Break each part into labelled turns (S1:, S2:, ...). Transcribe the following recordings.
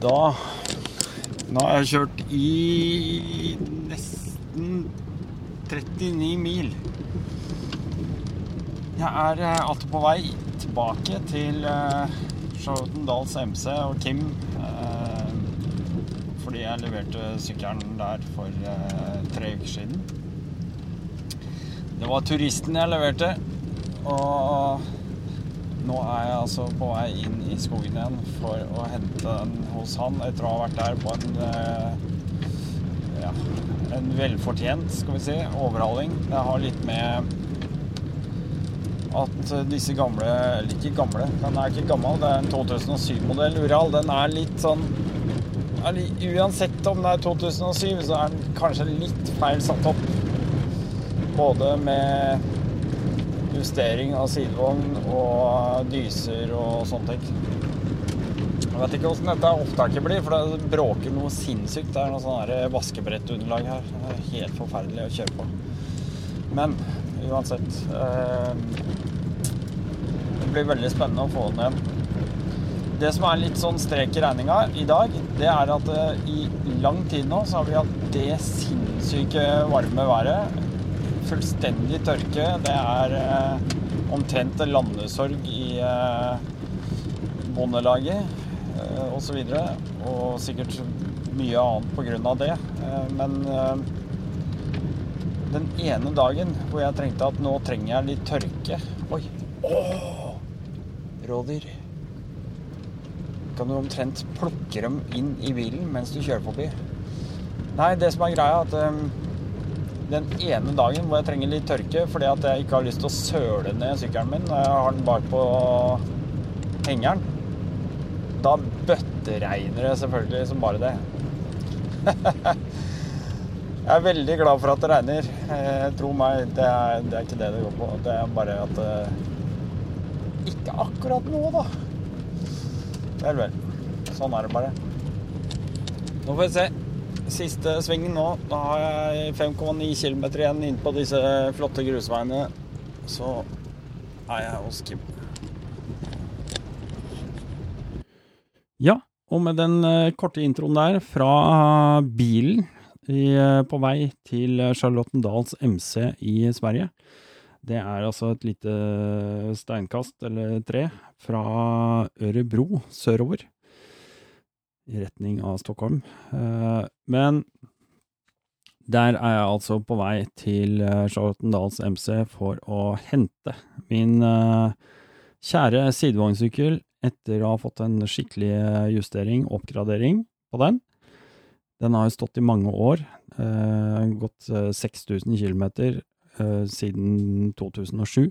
S1: da Nå har jeg kjørt i nesten 39 mil. Jeg er eh, alltid på vei tilbake til eh, Charlotten Dahls MC og Kim. eh, Fordi jeg leverte sykkelen der for tre uker siden. Det var turisten jeg leverte. Og nå er jeg altså på vei inn i skogen igjen for å hente den hos han etter å ha vært der på en eh, ja, en velfortjent, skal vi si, overhaling. Det har litt med at disse gamle Eller ikke gamle, den er ikke gammel. Det er en 2007-modell Ural. Den er litt sånn Uansett om det er 2007, så er den kanskje litt feil satt opp. Både med justering av sidevogn og dyser og sånne ting. Jeg vet ikke åssen dette opptaket blir, for det bråker noe sinnssykt. Det er noe sånn vaskebrettunderlag her. Det er helt forferdelig å kjøre på. Men uansett eh, Det blir veldig spennende å få den igjen. Det som er litt sånn strek i regninga i dag, det er at eh, i lang tid nå så har vi hatt det sinnssyke varme været. Fullstendig tørke. Det er eh, omtrent landesorg i eh, Bondelaget eh, osv. Og, så og sikkert mye annet av det. Eh, men eh, den ene dagen hvor jeg trengte at nå trenger jeg litt tørke Oi! Åh! Rådyr. Kan du omtrent plukke dem inn i bilen mens du kjører forbi? Nei, det som er greia, er at eh, den ene dagen hvor jeg trenger litt tørke fordi at jeg ikke har lyst til å søle ned sykkelen min, når jeg har den bak på hengeren, da bøtteregner det selvfølgelig som bare det. jeg er veldig glad for at det regner. Eh, tro meg, det er, det er ikke det det går på. Det er bare at eh, Ikke akkurat nå, da. Vel, vel. Sånn er det bare. Nå får vi se. Siste svingen nå. Da har jeg 5,9 km igjen inn på disse flotte grusveiene. Så er jeg hos Kim. Ja, og med den eh, korte introen der fra bilen i, eh, på vei til Charlottendals MC i Sverige. Det er altså et lite steinkast, eller tre, fra Ørebro sørover. I retning av Stockholm. Eh, Men der er jeg altså på vei til eh, Charlottendals MC for å hente min eh, kjære sidevognsykkel etter å ha fått en skikkelig justering, oppgradering på den. Den har jo stått i mange år, gått eh, 6000 km siden 2007.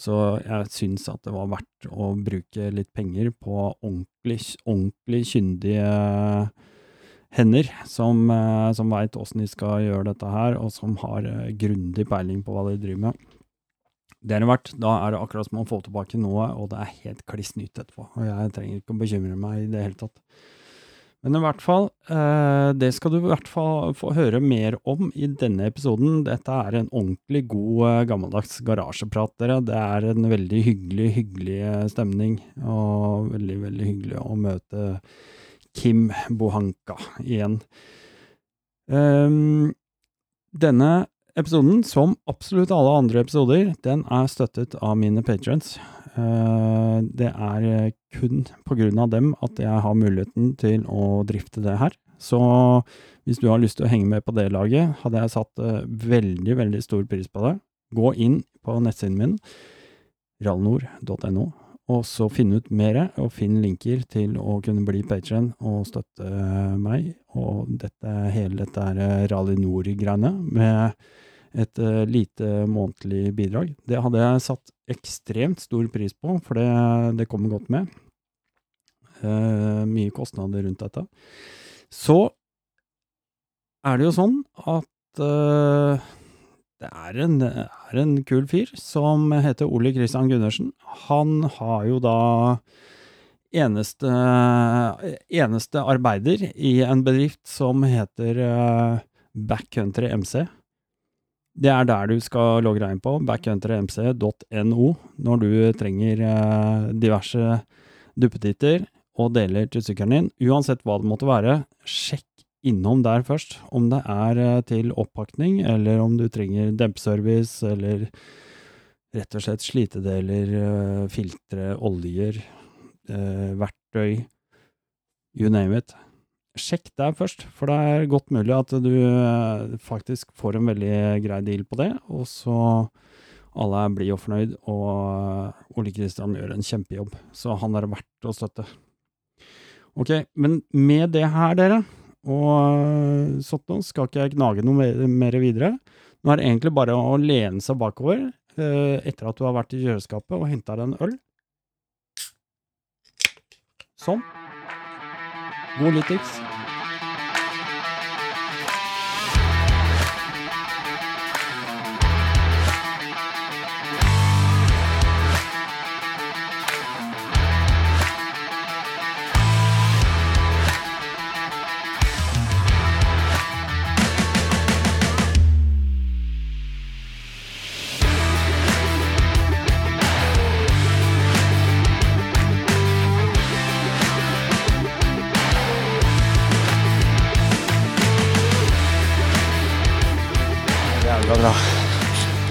S1: Så jeg syns at det var verdt å bruke litt penger på ordentlig, ordentlig kyndige hender, som, eh, som veit åssen de skal gjøre dette her, og som har eh, grundig peiling på hva de driver med. Det er det verdt. Da er det akkurat som å få tilbake noe, og det er helt kliss nytt etterpå. Og jeg trenger ikke å bekymre meg i det hele tatt. Men i hvert fall, eh, det skal du i hvert fall få høre mer om i denne episoden. Dette er en ordentlig god eh, gammeldags garasjeprat, dere. Det er en veldig hyggelig, hyggelig eh, stemning, og veldig, veldig hyggelig å møte Kim Bohanka igjen. Um, denne episoden, som absolutt alle andre episoder, den er støttet av mine patrons. Eh, det er eh, kun på grunn av dem at jeg har muligheten til å drifte det her. Så hvis du har lyst til å henge med på det laget, hadde jeg satt eh, veldig, veldig stor pris på det. Gå inn på nettsiden min, rallnord.no, og så finn ut mer, og finn linker til å kunne bli patron og støtte meg. Og dette, hele dette er Rally Nord-greiene, med et eh, lite månedlig bidrag. Det hadde jeg satt ekstremt stor pris på, for det, det kommer godt med. Uh, mye kostnader rundt dette. Så er det jo sånn at uh, det er en, er en kul fyr som heter Ole Kristian Gundersen. Han har jo da eneste, eneste arbeider i en bedrift som heter eh, Backcountry MC. Det er der du skal logge deg inn på, backcountrymc.no, når du trenger eh, diverse duppetitter og deler til sykkelen din, uansett hva det måtte være, sjekk innom der først. Om det er eh, til oppakning, eller om du trenger dempeservice, eller rett og slett slitedeler, filtre, oljer, verktøy, you name it. Sjekk der først, for det er godt mulig at du eh, faktisk får en veldig grei deal på det, og så alle er blide og fornøyd, og eh, Ole Kristian gjør en kjempejobb. Så han er verdt å støtte. Ok, men med det her, dere, og eh, sånt noe, skal ikke jeg gnage noe mer, mer videre. Nå er det egentlig bare å lene seg bakover eh, etter at du har vært i kjøleskapet og henta deg en øl. Sånn. God lyttings.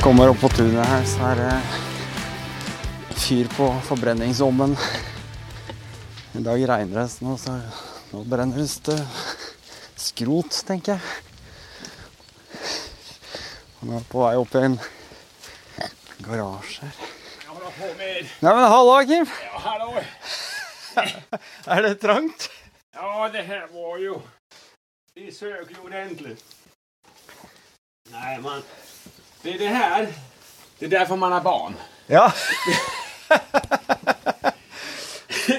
S1: Kommer opp på tunet her, så er det fyr på forbrenningsovnen. I dag regner det, så nå, så nå brenner det skrot, tenker jeg. Nå er på vei opp i en garasje her. Nei, men hallo, Kim.
S2: Ja, hallo.
S1: Er det trangt?
S2: Ja, det her var jo Vi søker jo ordentlig. Nei, man... Det är det här. Det är därför man har barn.
S1: Ja.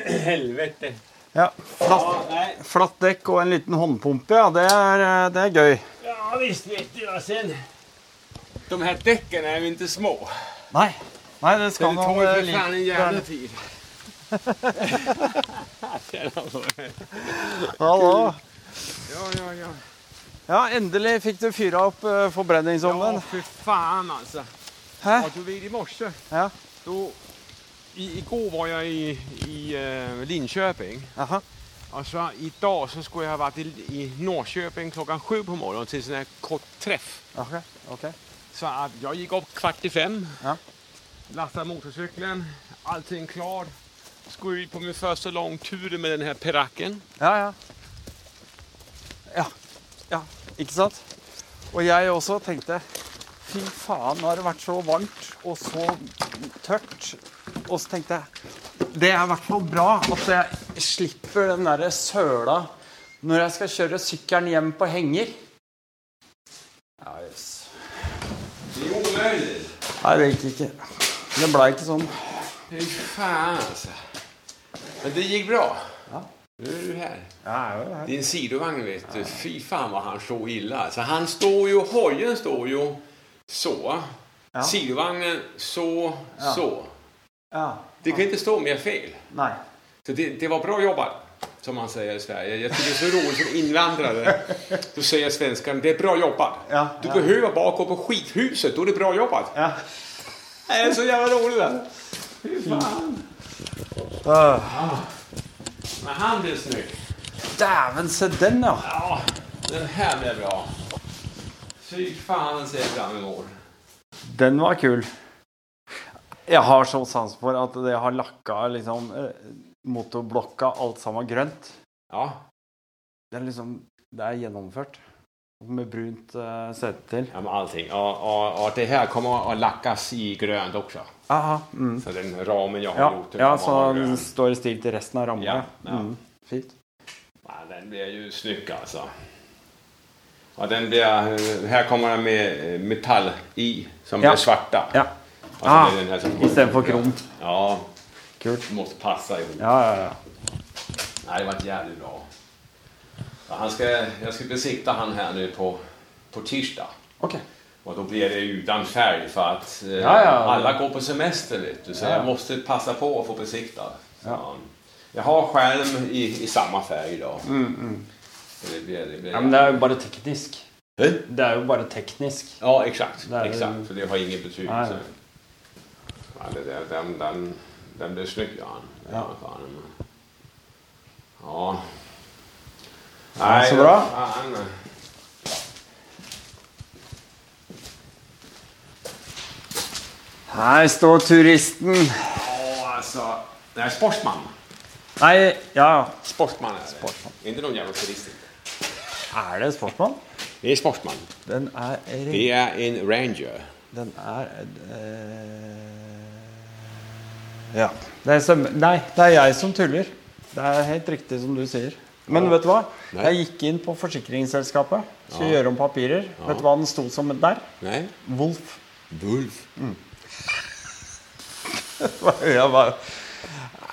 S2: Helvete.
S1: ja. Flatt,
S2: Ja,
S1: flatt dekk og en liten håndpumpe, ja, det er, det er gøy.
S2: Ja, visst vet du. Och sen... De her dekkene er jo ikke små.
S1: Nei, Nei det skal nå
S2: det tar för
S1: likt
S2: fan en
S1: jævla
S2: tid.
S1: Hallo.
S2: ja, ja, ja.
S1: Ja, endelig fikk du fyra opp uh, forbrenningsovnen.
S2: Ja, fy faen, altså.
S1: Hæ?
S2: Ja, du vet i morse.
S1: Ja.
S2: Då, i, går var jeg i, i uh, Linköping.
S1: Jaha.
S2: Og så i dag så skulle jeg ha vært i, i Norrköping klokka sju på morgenen til en kort treff.
S1: Okay. Okay.
S2: Så at jeg gikk opp kvart i fem.
S1: Ja.
S2: lastet motorsykkelen, Allting klart. Skulle ut på min første langtur med den perakken.
S1: Ja, ja. Ja. Ja, ikke sant? Og jeg også tenkte Fy faen, nå har det vært så varmt og så tørt. Og så tenkte jeg Det er i hvert fall bra at jeg slipper den derre søla når jeg skal kjøre sykkelen hjem på henger. Ja, jøss. Nei, det gikk ikke. Det blei ikke sånn.
S2: Fy faen, altså. Men det gikk bra.
S1: Ja.
S2: Nu är du här.
S1: Ja, jeg er jo her.
S2: Din sidovagn vet du. Fy fan vad han står illa. Alltså, han står ju, hojen står ju så.
S1: Ja.
S2: Sidovagnen så,
S1: Ja.
S2: så.
S1: Ja.
S2: Det kan inte stå mer fel.
S1: Nei.
S2: Så det, det var bra jobbat, som man säger i Sverige. Jag tycker det är så roligt som invandrare. Då säger svenskan, det är bra jobbat.
S1: Ja,
S2: Du
S1: ja.
S2: behöver bara gå på skithuset, då är det bra jobbat.
S1: Ja.
S2: Det är så jävla roligt. det. Fy fan.
S1: Uh.
S2: Men han blir snygg.
S1: Dæven, se den, ja.
S2: Ja, den her blir bra. Fy faen, den ser jag fram emot.
S1: Den var kul. Jeg har så sans for at det har lakka liksom eh, motorblokka alt sammen grønt.
S2: Ja,
S1: Det er liksom Det er gjennomført. Med brunt uh, sete til.
S2: ja med allting. Og, og, og, det her kommer å lakkes i grønt også.
S1: Aha. Mm.
S2: Så den ramen jeg har
S1: Ja,
S2: gjort.
S1: ja, så den står i stil til resten av rammen.
S2: Ja, ja.
S1: Mm. Fint.
S2: Ja, den blir jo snygg altså og den blir, her kommer den med eh, metall i som
S1: Ja.
S2: blir svarta.
S1: Ja.
S2: Altså,
S1: Ah, istedenfor kromt.
S2: Ja,
S1: Kult.
S2: det passe i ihop.
S1: Ja, ja, ja.
S2: Nei, det var jævlig bra. Ja, han skal, jeg skal besikta han her nu på, på tirsdag.
S1: Okay.
S2: Og da blir det uten färg for at eh,
S1: Ja, ja.
S2: alle går på semester vet du. Så
S1: Ja.
S2: jeg måste passe på å få besikta. Jeg
S1: Ja.
S2: Jag har skjerm i, i samma färg då.
S1: Mm, mm.
S2: Det blir, det blir
S1: Ja, men det er jo bare teknisk.
S2: Hæ?
S1: Det er jo bare teknisk.
S2: Ja, exakt.
S1: Det
S2: for det har ingen betydelse. Ja, det, der, den, den, den blir snygg, ja.
S1: Ja.
S2: Fan,
S1: Ja, så bra. Her står turisten.
S2: Åh, altså. Det er sportsmann.
S1: Nei, ja
S2: Sportsmann er det.
S1: Sportsmann.
S2: Ikke noen jævla turist.
S1: Er det sportsmann?
S2: Det er sportsmann.
S1: Den er
S2: Det er en ranger.
S1: Den er eh, Ja. Det er som, nei, det er jeg som tuller. Det er helt riktig som du sier. Men vet du hva?
S2: Nei.
S1: Jeg gikk inn på forsikringsselskapet. Skulle gjøre om papirer. Vet du hva den sto som der?
S2: Nei.
S1: Wolf.
S2: Wolf.
S1: Jeg bare-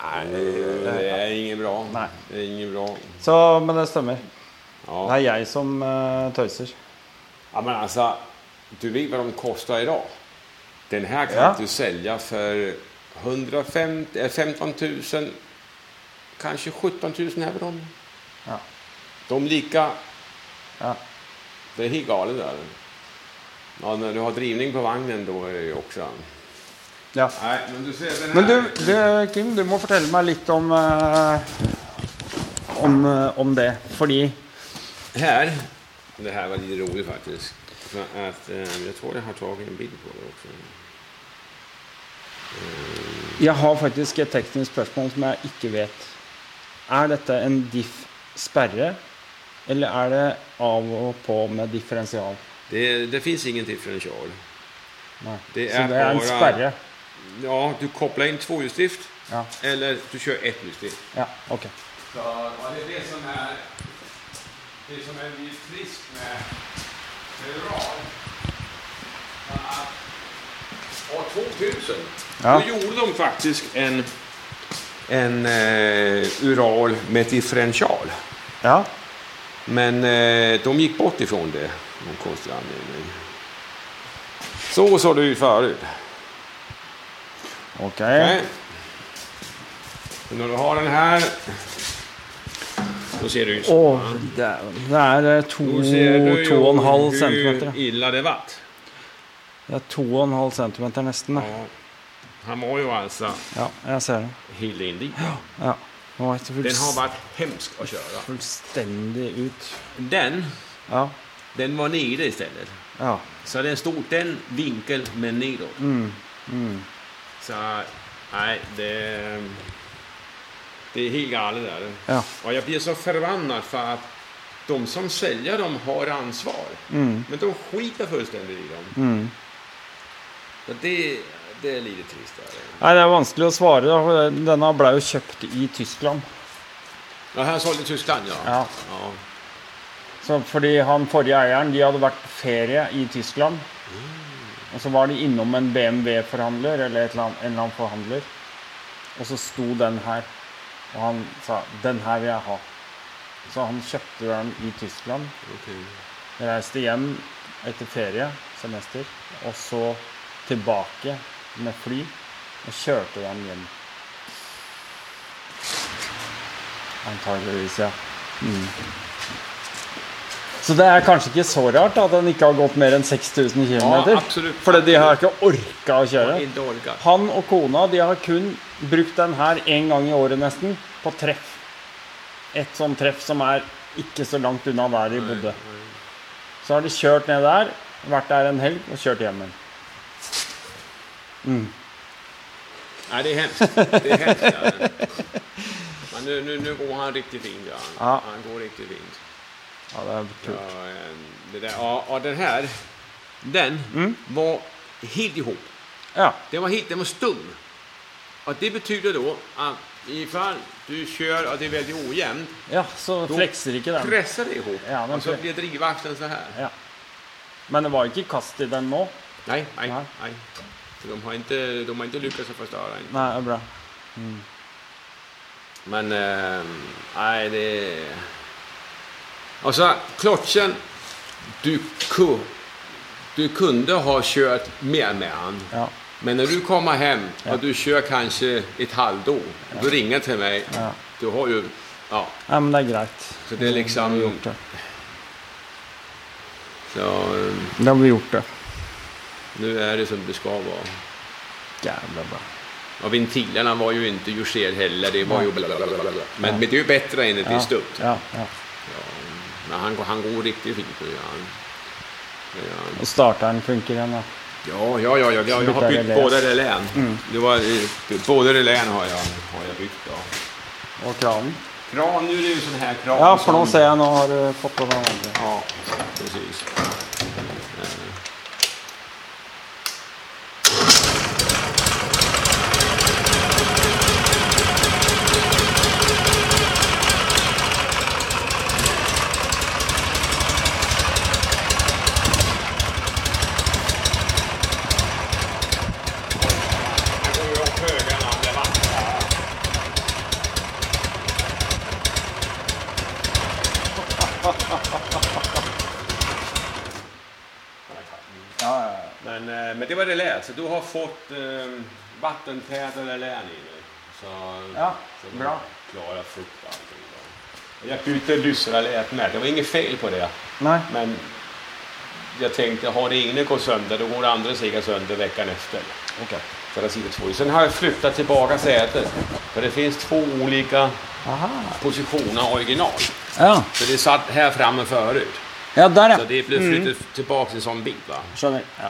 S2: Nej, det er inget bra.
S1: Nei.
S2: Det er inget bra.
S1: Så, men det stemmer. Det er jeg som uh, tøyser.
S2: ja, men altså Du vet hva de koster i dag. Den her kan
S1: Ja.
S2: du selge for 150, eh, 15 000, kanskje 17 000 euro.
S1: Ja.
S2: De lika,
S1: Ja.
S2: det är helt galet där. Ja, när du har drivning på vagnen då är det ju också...
S1: ja.
S2: Nej, men du ser den här.
S1: Men du, du, Kim, du må fortelle meg litt om eh, om, eh, om det. Fordi
S2: Her det her var litt rolig, faktisk. For at, eh, jag tror jeg har tatt en bild på det också.
S1: jeg har faktisk et teknisk spørsmål som jeg ikke vet. Er dette en diff-sperre, eller er det av og på med differensial?
S2: Det, det fins ingen differensial.
S1: Nei.
S2: Det
S1: Så
S2: er
S1: det er en
S2: bare-
S1: sperre?
S2: Ja, du kopplar inn tohjulsdrift,
S1: ja.
S2: eller du kjører etthjulsdrift.
S1: ja. Ok.
S2: Så ja, det er det som er det som er lite trist med, Federal. Att År 2000
S1: Ja.
S2: gjorde de faktisk en, en eh, Ural med differential.
S1: Ja.
S2: Men eh, de gick bort ifrån det. Någon konstig anledning. Så såg det ut förut.
S1: Okej.
S2: Okay. Så när du har den här. Då ser du ut så. Va?
S1: det det er to, to og en halv centimeter.
S2: Hvor illa det vart.
S1: Det er to og en halv centimeter nesten.
S2: Ja. Han var jo altså
S1: Ja, jeg ser det.
S2: helt dit.
S1: Ja. ja. det
S2: Den har vært hemsk å kjøre.
S1: fullstendig ut.
S2: Den,
S1: Ja.
S2: den var nere stedet.
S1: Ja.
S2: Så den stod den vinkel men nedåt.
S1: Mm. Mm.
S2: Så Nei, det, det er helt all det der
S1: Ja.
S2: Og jeg blir så förbannad for at de som selger dem har ansvar.
S1: Mm.
S2: Men de skiter fullstendig i dem.
S1: Mm.
S2: Så det, det er lite trist. Där.
S1: Nei, det er vanskelig å svare. da, Denne ble jo kjøpt i Tyskland.
S2: Ja, her i Tyskland, ja.
S1: Ja.
S2: ja.
S1: Så fordi han forrige eieren de hadde vært på ferie i Tyskland. Og så var de innom en BMW-forhandler eller eller annet, en eller annen forhandler. Og så sto den her. Og han sa 'Den her vil jeg ha'. Så han kjøpte den i Tyskland.
S2: Okay.
S1: Reiste hjem etter ferie, semester. Og så tilbake med fly. Og kjørte den hjem. Antageligvis, ja. Mm. Så det er kanskje ikke så rart at den ikke har gått mer enn 6000 km?
S2: Ja,
S1: for de har ikke orka å kjøre? Han og kona de har kun brukt den her én gang i året nesten, på treff. Et sånt treff som er ikke så langt unna der de bodde. Så har de kjørt ned der, vært der en helg og kjørt hjem igjen.
S2: Nej, det är hemskt. Det är hemskt. ja. Men nu, nu, nu går han riktigt fint. Ja.
S1: Ja.
S2: Han går riktigt fint.
S1: Ja, det er kul.
S2: Ja, eh, det där. Ja, och den här, den var helt ihop.
S1: Ja.
S2: Den var helt, den var stum. Och det betyder då att ifall du kör och det är väldigt ojämnt,
S1: ja, så flexer ikke den.
S2: pressar det ihop.
S1: Ja, men
S2: och så blir drivaxeln så här.
S1: Ja. Men det var ikke kast i den nå?
S2: Nej, nej,
S1: Nej.
S2: Nej. De har inte, de har inte lyckats.
S1: Nei, det er bra.
S2: Men, eh, nej det... Och så klotchen, du, ku, du kunde ha kört mer med han.
S1: Ja.
S2: Men när du kommer hem
S1: Ja.
S2: och du kör kanske ett halvår, du ringer till mig.
S1: Ja.
S2: Du har ju, ja,
S1: ja, men det er greit.
S2: så det är
S1: Da har vi
S2: liksom...
S1: gjort det.
S2: Så eh,
S1: Da har vi gjort det.
S2: Nu är det som det ska vara.
S1: Jævla bra.
S2: Och ventilerna var ju inte justerade heller, det var ju
S1: bla,
S2: blablabla. Men,
S1: Ja.
S2: men det är ju bättre än det är
S1: Ja, ja, ja.
S2: Men han, går- han går riktigt fint nu. Ja.
S1: Og starteren funker igjen, da.
S2: Ja, ja, ja, ja. Jag, jag har bytt
S1: både
S2: båda relän. Det var, eh, relän har jag, har jag bytt. Ja.
S1: Og kranen.
S2: Kran, nå er det jo sån her kran.
S1: Ja, for nå ser jeg nå har du fått på den andre.
S2: Ja, precis. Eh, Här går ju upp högarna, det vattnar.
S1: Ja, ja,
S2: Men, eh, men det var det lät. Så du har fått eh, vattentätare län i nu. Så,
S1: Ja,
S2: så de
S1: bra.
S2: Klarar frukt och allting. Jag bytte lyssnarlät med. Det var inget fel på det.
S1: Nei.
S2: Men jag tänkte, har det ene gått sönder, då går det andra säkert sönder veckan efter.
S1: Ok.
S2: Så där sitter två. Sen har jag flyttat tillbaka sätet. För det finns två olika
S1: Aha.
S2: positioner original.
S1: Ja.
S2: Så det satt här framme förut.
S1: ja, der,
S2: Så det blev flyttat tillbaka en sån bit va.
S1: Skjønner. Ja.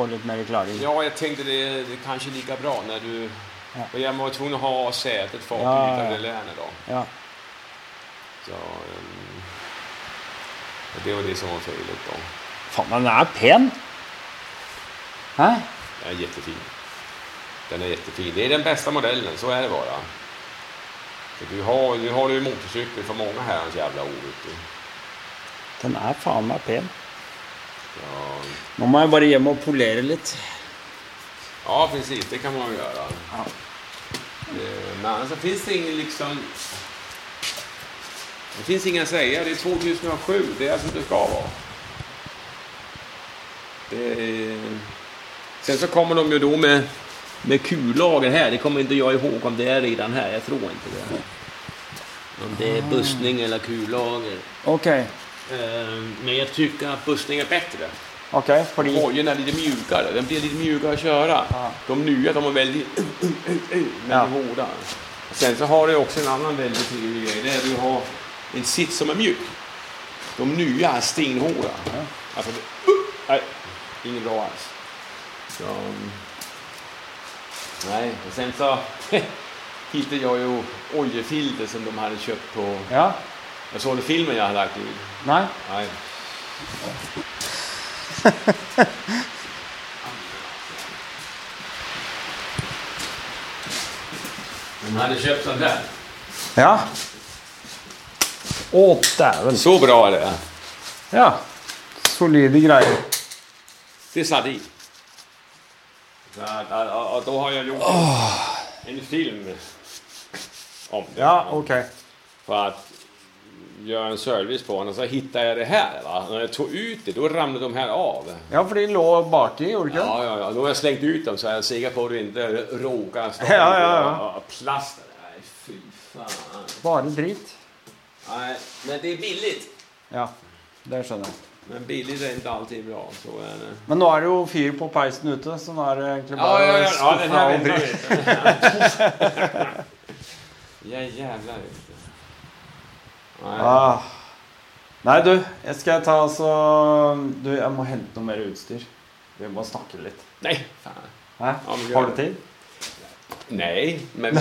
S1: Får litt mer klaring.
S2: Ja, jag tänkte det, det kanske är lika bra när du...
S1: Ja.
S2: Och jag var tvungen att ha sätet för att
S1: Ja,
S2: byta
S1: ja.
S2: länet då.
S1: Ja.
S2: Så... um, det var det som var felet då.
S1: Faen, den er pen! Hæ?
S2: Den är jättefin. Den är jättefin. Det är den bästa modellen, så är det bara. Så du har, nu har du motorcykel för många herrans jävla år.
S1: Den er faen meg pen.
S2: Ja,
S1: Nå må jeg bare hjem og polere litt.
S2: ja, precis. Det kan man ju göra.
S1: Ja.
S2: Men annars så finns det ingen liksom... Det finns inga å säga. Det är 2007. Det är som det ska vara. Det. Sen så kommer de ju då med, med kullager här. Det kommer inte jag ihåg om det är redan här. Jag tror inte det. Om det är bussning eller kullager.
S1: Ok.
S2: Eh, Men jag tycker att bussning är bättre.
S1: Ok, fordi
S2: Hojen är lite mjukare. Den blir lite mjukare att köra.
S1: Aha.
S2: De nya de är väldigt, väldigt
S1: Ja.
S2: hårda. Sen så har du också en annan väldigt trevlig grej. Det är att du har en sitt som är mjuk. De nya är stenhårda.
S1: Ja.
S2: Alltså, nej, inget bra alls. Så, mm. nej, och sen så hittade jag ju oljefilter som de hade köpt på...
S1: Ja?
S2: Jag såg det filmen jag hade lagt ut.
S1: Nei?
S2: Nei. Hun hadde kjøpt den der.
S1: Ja. Å, dæven.
S2: Så bra er det.
S1: Ja. Solide greier.
S2: Det satt i. Og da har jeg gjort en film om det.
S1: Ja, ok.
S2: For att göra en service på den. og så hittade jag det här. Va? När jag tog ut det, då ramlade de här av.
S1: Ja, for de lå baki, gjorde de ikke?
S2: Ja, ja, ja. Då har jag slängt ut dem så jag är säker på att du inte råkar stoppa
S1: Ja, ja,
S2: det
S1: ja.
S2: och plasta. Nej, fy fan.
S1: Bare drit.
S2: Nej, men det är billigt.
S1: Ja, det skjønner jeg.
S2: Men billig er ikke alltid bra. Så er det.
S1: Men nå er det jo fyr på peisen ute, så nå er det egentlig
S2: Ja,
S1: bare
S2: ja, ja. ja
S1: ja,
S2: den här
S1: all
S2: väntar
S1: dritt.
S2: vi. Ja. Nej.
S1: Ah. Nei, du, jeg skal ta altså Du, jeg må hente noe mer utstyr. Vi må snakke litt.
S2: Nei, faen.
S1: Hæ? Har du tid?
S2: Nei, men.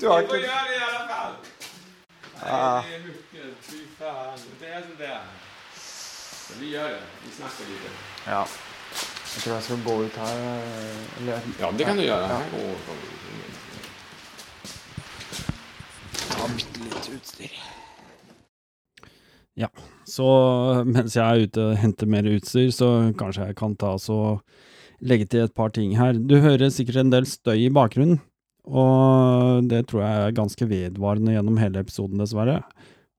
S1: Du har
S2: Vi
S1: ikke
S2: det i alla fall.
S1: Ah.
S2: Nej, det är mycket. Fy faen. Det är sånt där. Så vi gjør det. Vi snakker litt.
S1: Ja. Jeg tror jeg skal gå ut her. Eller
S2: Ja, det kan du gjøre.
S1: Ja. Ta bitte litt utstyr. Ja, så mens jeg er ute og henter mer utstyr, så kanskje jeg kan ta så legge til et par ting her. Du hører sikkert en del støy i bakgrunnen, og det tror jeg er ganske vedvarende gjennom hele episoden, dessverre.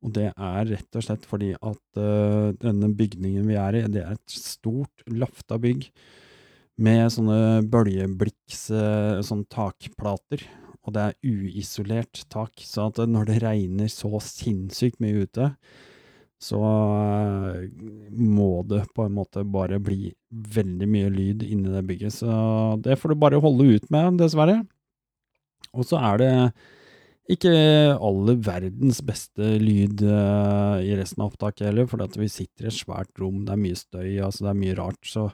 S1: Og det er rett og slett fordi at uh, denne bygningen vi er i, det er et stort, lafta bygg med sånne bølgeblikks, uh, sånne takplater og det er uisolert tak, så at når det regner så sinnssykt mye ute, så eh, må det på en måte bare bli veldig mye lyd inni det bygget. Så det får du bare holde ut med, dessverre. Og så er det Ikke aller verdens beste lyd eh, i resten av opptaket heller, for vi sitter i et svært rom, det er mye støy, altså det er mye rart, så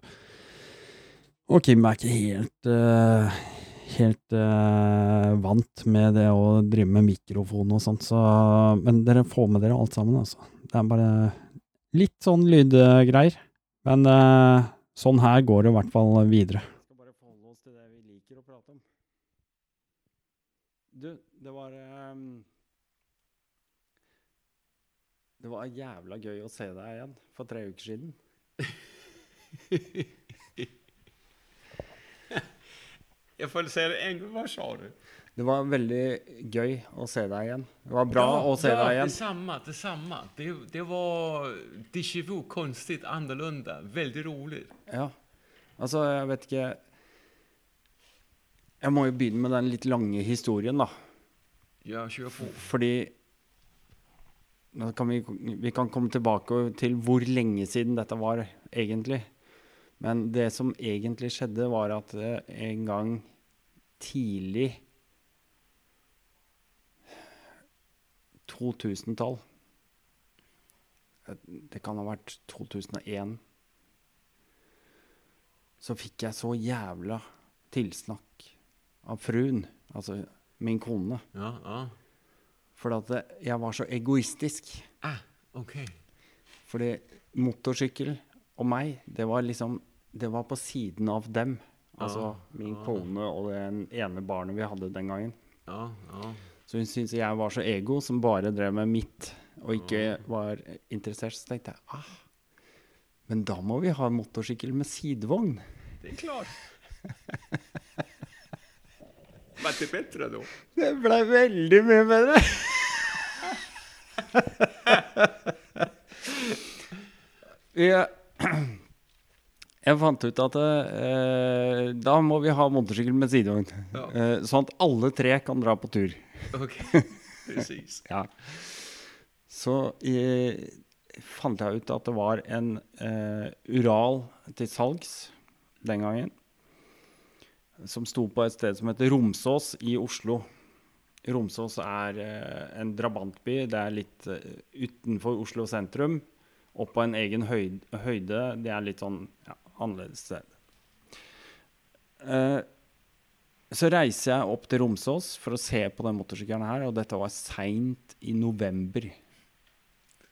S1: Og Kim er ikke helt eh, helt eh, vant med det å drive med mikrofon og sånt, så Men dere får med dere alt sammen, altså. Det er bare litt sånn lydgreier. Men eh, sånn her går det i hvert fall videre. Skal bare forholde oss til det vi liker å prate om. Du, det var um, Det var jævla gøy å se deg igjen for tre uker siden.
S2: Jag får se det en gang. Hva sa du?
S1: Det var veldig gøy å se deg igjen. Det var bra å se
S2: ja,
S1: deg igjen.
S2: Det samme. Det, samme. det var déjà vu, konstig, annorlunda, Veldig rolig.
S1: Ja. Altså, jeg vet ikke Jeg må jo begynne med den litt lange historien, da.
S2: Ja, kjør på.
S1: Fordi kan vi, vi kan komme tilbake til hvor lenge siden dette var, egentlig. Men det som egentlig skjedde, var at eh, en gang tidlig 2000-tall eh, Det kan ha vært 2001. Så fikk jeg så jævla tilsnakk av fruen, altså min kone.
S2: Ja, ja.
S1: For at jeg var så egoistisk.
S2: Ah, okej.
S1: Fordi motorsykkel og meg, det var liksom Det var på siden av dem. Altså min kone og det ene barnet vi hadde den gangen.
S2: Ja, ja.
S1: Så hun syntes jeg var så ego som bare drev med mitt, og ikke var interessert. Så tenkte jeg ah, men da må vi ha en motorsykkel med sidevogn.
S2: Det er klart. Ble det bedre da?
S1: Det ble veldig mye bedre. jeg, jeg fant ut at eh, da må vi ha motorsykkel med sidevogn.
S2: Ja.
S1: Eh, sånn at alle tre kan dra på tur.
S2: Ok, precis.
S1: Ja. Så eh, fant jeg ut at det var en eh, Ural til salgs den gangen. Som sto på et sted som heter Romsås i Oslo. Romsås er eh, en drabantby. Det er litt eh, utenfor Oslo sentrum. Opp på en egen høyde, høyde. Det er litt sånn ja, annerledes sted. Eh, så reiser jeg opp til Romsås for å se på den motorsykkelen her, og dette var seint i november.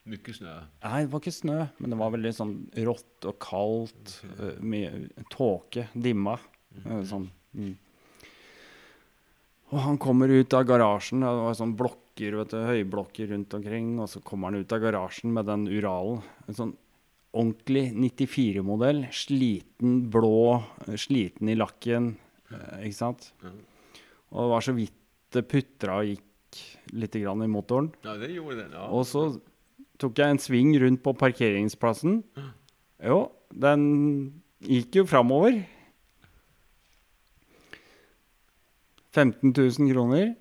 S2: Mye snø?
S1: Nei, det var ikke snø, men det var veldig sånn rått og kaldt. Okay. Mye tåke, dimma. eh, Sånn. Mm. Og han kommer ut av garasjen, og det var sånn blokker, vet du, høyblokker rundt omkring, og så kommer han ut av garasjen med den Uralen. En sånn ordentlig 94-modell, sliten blå, sliten i lakken, eh, ikke sant? Og det var så vidt det putra og gikk litt grann i motoren.
S2: Ja, det gjorde den. Ja.
S1: Og så tok jeg en sving rundt på parkeringsplassen. Jo, den gikk jo framover. 15 000 kroner.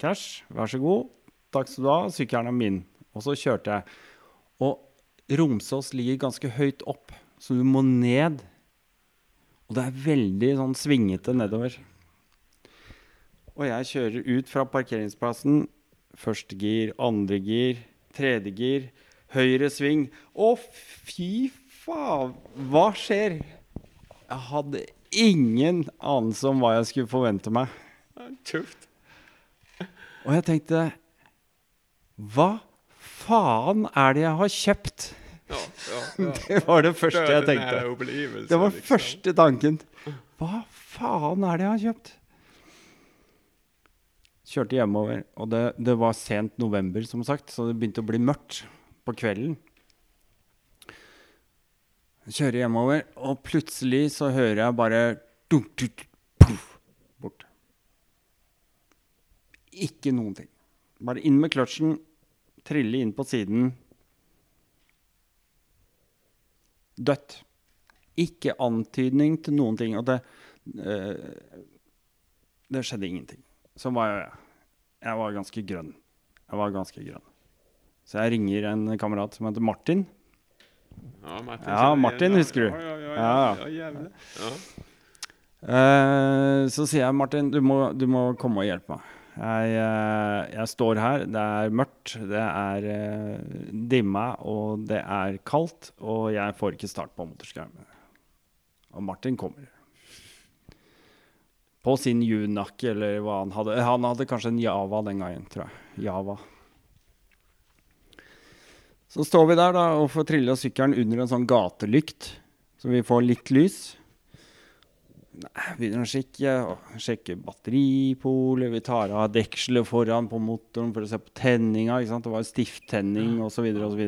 S1: Cash, vær så god. Takk skal du ha. Sykkelen er min. Og så kjørte jeg. Og Romsås ligger ganske høyt opp, så du må ned. Og det er veldig sånn svingete nedover. Og jeg kjører ut fra parkeringsplassen. Første gir, andre gir, tredje gir, høyre sving. Å, fy faen! Hva skjer? Jeg hadde ingen anelse om hva jeg skulle forvente meg.
S2: Tufft.
S1: Og jeg tenkte Hva faen er det jeg har kjøpt?
S2: Ja, ja, ja.
S1: Det var det første jeg tenkte. Det var
S2: liksom.
S1: første tanken. Hva faen er det jeg har kjøpt? Kjørte hjemover, og det, det var sent november, som sagt, så det begynte å bli mørkt på kvelden. Kjører hjemover, og plutselig så hører jeg bare dunk, dunk, puff, bort. Ikke noen ting. Bare inn med kløtsjen, trille inn på siden. Dødt. Ikke antydning til noen ting. Og det uh, Det skjedde ingenting. Så var jeg Jeg var ganske grønn. Jeg var ganske grønn. Så jeg ringer en kamerat som heter Martin.
S2: Ja, Martin,
S1: Ja, Martin husker du.
S2: Ja, ja, ja.
S1: Ja.
S2: ja.
S1: Eh, så sier jeg, Martin, du må, du må komme og hjelpe meg. Jeg, eh, jeg står her, det er mørkt, det er dimma, og det er kaldt, og jeg får ikke start på motorskjermen. Og Martin kommer. På sin Junak, eller hva han hadde. Han hadde kanskje en Java den gangen, tror jeg. Java. Så står vi der da og får trilla sykkelen under en sånn gatelykt, så vi får litt lys. Begynner å sjekke, og sjekke batteripolet, vi tar av dekselet foran på motoren for å se på tenninga. Det var stifttenning osv. osv.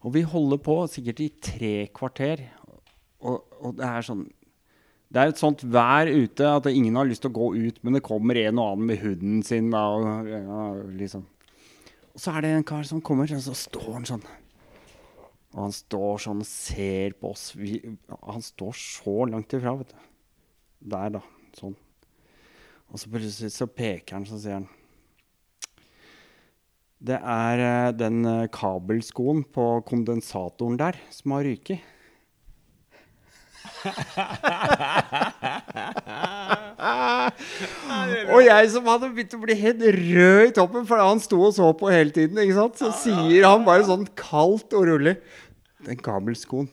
S1: Og vi holder på sikkert i tre kvarter. Og, og det er sånn Det er et sånt vær ute at ingen har lyst til å gå ut, men det kommer en og annen med hunden sin. Da, og, ja, liksom. og så er det en kar som kommer, og så står han sånn. Og han står sånn og ser på oss. Vi, han står så langt ifra, vet du. Der, da. Sånn. Og så plutselig så peker han, så sier han Det er eh, den eh, kabelskoen på kondensatoren der som har ryket. og jeg som hadde begynt å bli helt rød i toppen, for han sto og så på hele tiden, ikke sant? så sier han bare sånn kaldt og rolig Den kabelskoen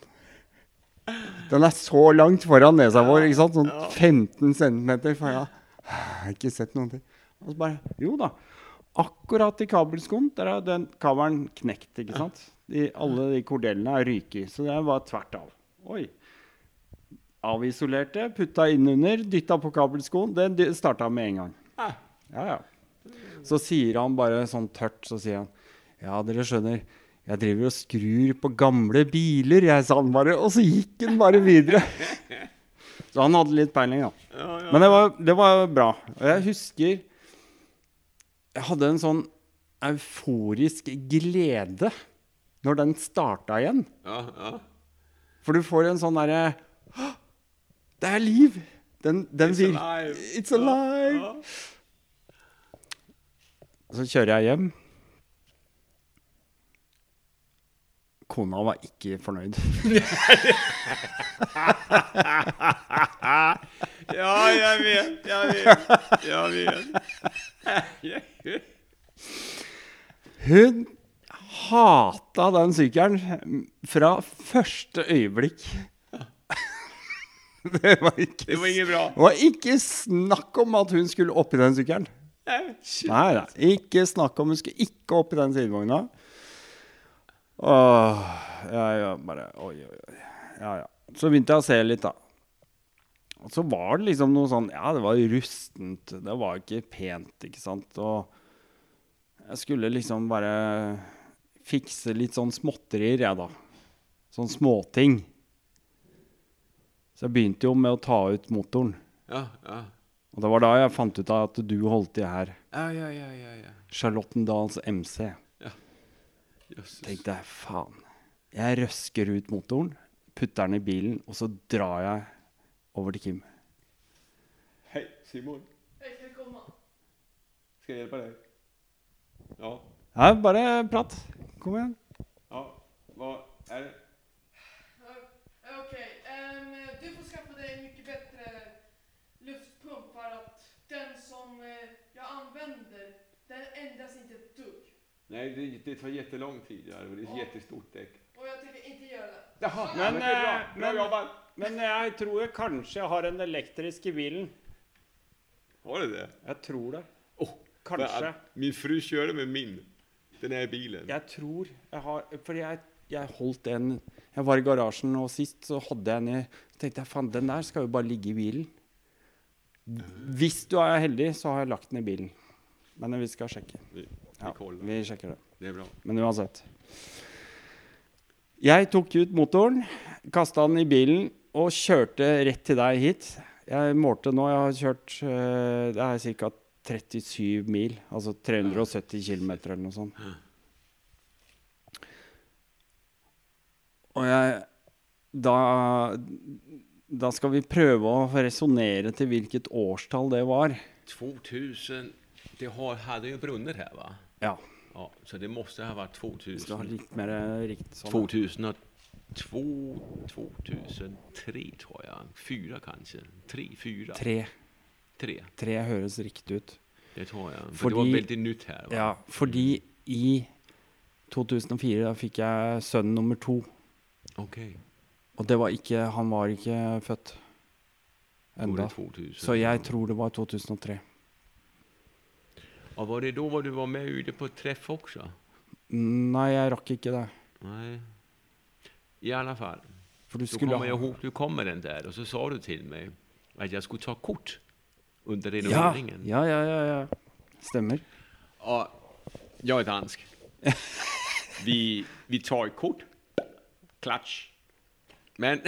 S1: Den er så langt foran nesa vår, ikke sant? sånn 15 cm. For jeg har ikke sett noen ting. Og så bare Jo da. Akkurat i kabelskoen der er den kabelen knekt. ikke sant? De, alle de kordellene er ryket. Så det var tvert av. Oi avisolerte, putta innunder, dytta på kabelskoen. Det starta med en gang. Ja, ja. Så sier han bare sånn tørt, så sier han Ja, dere skjønner, jeg driver og skrur på gamle biler, jeg, sa han bare. Og så gikk han bare videre. Så han hadde litt peiling, da. Men det var, det var bra. Og jeg husker Jeg hadde en sånn euforisk glede når den starta igjen.
S2: Ja, ja.
S1: For du får en sånn derre det er liv! Den, den
S2: It's alive.
S1: It's alive!
S2: Ja.
S1: Så kjører jeg hjem. Kona var ikke fornøyd.
S2: ja, jeg vet, jeg vet. Jeg vet.
S1: Hun hata den sykkelen fra første øyeblikk. Det var ikke,
S2: Det var ikke bra.
S1: det var ikke snakk om at hun skulle oppi den sykkelen. Nei, nei, ikke snakk om. Hun skulle ikke opp i den sidevogna. Åh, ja, ja, bare Oi, oi, oi. Ja, ja. Så begynte jeg å se litt, da. Og så var det liksom noe sånn Ja, det var rustent. Det var ikke pent, ikke sant. Og jeg skulle liksom bare fikse litt sånn småtterier, jeg, da. Sånn småting. Så jeg begynte jo med å ta ut motoren.
S2: Ja, ja.
S1: Og det var da jeg fant ut av at du holdt i her.
S2: Ja, ja, ja, ja, ja.
S1: Charlottendals MC. Ja.
S2: Jösses.
S1: Tenkte jeg, faen. Jeg røsker ut motoren, putter den i bilen, og så drar jeg over til Kim.
S2: Hei, Simon.
S3: Hei, velkommen.
S2: Skal jeg hjelpe deg? Ja.
S1: Ja, bare prat. Kom igjen.
S2: Ja. hva er det?
S3: Ja, Okej, ehm, du får skaffa dig en mycket bättre luftpump för att den som eh, jag använder, den ändras inte ett dugg.
S2: Nej, det, det tar jättelång tid. Det är ett jättestort däck.
S3: Och jag tycker inte göra det.
S2: Jaha,
S1: Men,
S2: men, det är bra.
S1: eh,
S2: Bra
S1: men-
S2: jobbat.
S1: Men jeg tror jeg kanskje har en elektrisk i bilen.
S2: Har du det?
S1: Jeg tror det.
S2: Oh,
S1: Kanske.
S2: men, Min fru körde med min. Den är i bilen.
S1: Jeg tror jeg har Fordi jeg, jeg holdt en Jeg var i garasjen, og sist så hadde jeg en i Så tenkte jeg faen, den der skal jo bare ligge i bilen. Hvis du er heldig, så har jeg lagt den i bilen. Men vi skal sjekke. Ja, vi sjekker det.
S2: Det er bra.
S1: Men uansett. Jeg tok ut motoren, kasta den i bilen og kjørte rett til deg hit. Jeg målte nå, jeg har kjørt eh, Det er ca. 37 mil, altså 370 km eller noe sånt. Og jeg Da Da skal vi prøve å resonnere til hvilket årstall det var.
S2: 2000. Det hadde jo brunner her, va?
S1: Ja.
S2: Ja, så det måste ha varit
S1: Vi skal ha
S2: 2000.
S1: litt mer riktig sånn.
S2: 2002, 2003 tror jag. Fyra kanske. Tre, fyra.
S1: Tre.
S2: Tre.
S1: Tre høres riktig ut.
S2: det tror jeg. For det var veldig nytt her. Va?
S1: Ja, fordi i 2004 da fikk jeg sønn nummer to.
S2: Ok.
S1: Og det var ikke, han var ikke født enda. Så jeg tror det var 2003.
S2: Og var det da var du var med ute på treff også?
S1: Nei, jeg rakk ikke det.
S2: Nei. I alle fall.
S1: For du skulle
S2: kommer
S1: ha
S2: ihåg, du kom med den der, og så sa du til meg at jeg skulle ta kort under
S1: ja,
S2: renoveringen.
S1: ja, ja, ja, ja. Stemmer.
S2: Og jeg er dansk. vi, vi tar kort. Klatsch. Men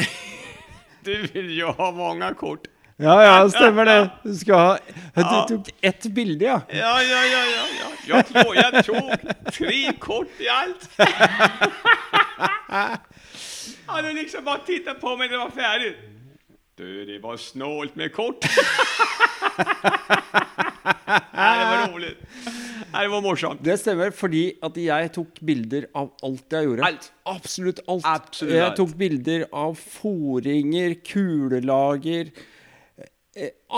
S2: du vill ju ha många kort.
S1: Ja, ja, stemmer det. Du skal ha Du tok ett bilde, ja.
S2: Ja, ja, ja, ja. ja. Jeg tror jeg tok tre kort i alt. Han hade liksom bare titta på meg, när det var ferdig. Du, det var snålt med kort. Nei, det var rolig. Det var morsomt.
S1: Det stemmer, fordi at jeg tok bilder av alt jeg gjorde.
S2: Alt.
S1: Absolutt alt.
S2: Absolutt
S1: jeg tok bilder av foringer, kulelager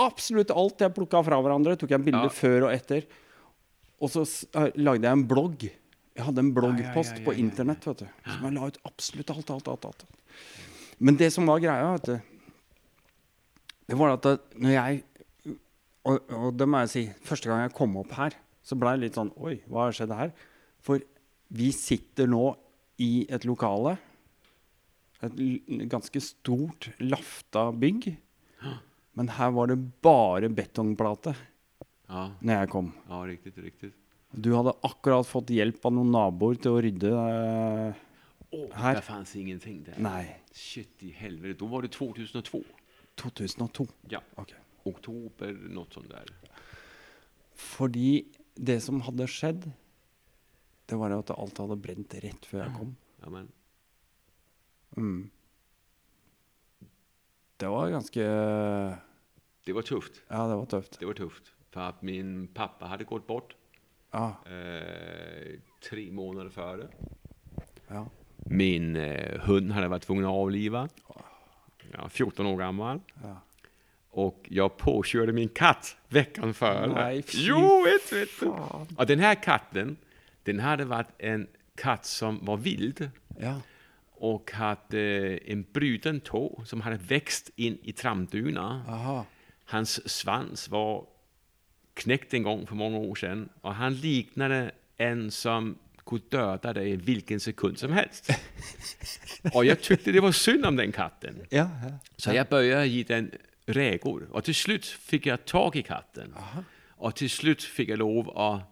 S1: Absolutt alt jeg plukka fra hverandre, tok jeg bilder
S2: Ja.
S1: før og etter. Og så eh, lagde jeg en blogg. Jeg hadde en bloggpost
S2: ja, ja,
S1: på internett vet du, som jeg la ut absolutt alt, alt, alt, alt. Men det som var greia, vet du Det var at når jeg og, og det må jeg si, første gang jeg kom opp her, så ble jeg litt sånn Oi, hva har skjedd her? For vi sitter nå i et lokale. Et ganske stort, lafta bygg. Men her var det bare betongplate
S2: Ja,
S1: når jeg kom.
S2: ja riktig, riktig.
S1: Du hadde akkurat fått hjelp av noen naboer til å rydde uh,
S2: Åh,
S1: Här.
S2: Det fanns ingenting der.
S1: Nei,
S2: Shit i helvete, Da var det 2002.
S1: 2002.
S2: Ja,
S1: Okay.
S2: oktober, noe sånt der.
S1: Fordi det som hadde skjedd, det var at alt hadde brent rett før jeg kom.
S2: Ja, men,
S1: Mm. Det var ganske
S2: det var tufft.
S1: Ja, det var tøft.
S2: Det var tufft. For at min pappa hadde gått bort
S1: Ja,
S2: eh, tre månader før.
S1: ja.
S2: Min eh, hund hadde vært tvungen å avliva. Ja, 14 år gammel.
S1: ja.
S2: Och jag påkörde min katt veckan före.
S1: Nej, fy
S2: jo, vet vet du. Och den här katten, den hade varit en katt som var vild
S1: Ja.
S2: Och hade en bruten tå som hade växt in i tramduna.
S1: Aha.
S2: Hans svans var knäckt en gång för många år sedan och han liknade en som kunde döda dig vilken sekund som helst. och jag tyckte det var synd om den katten.
S1: Ja, ja.
S2: Så jag började ge den räkor och till slut fick jag tag i katten. Och till slut fick jag lov att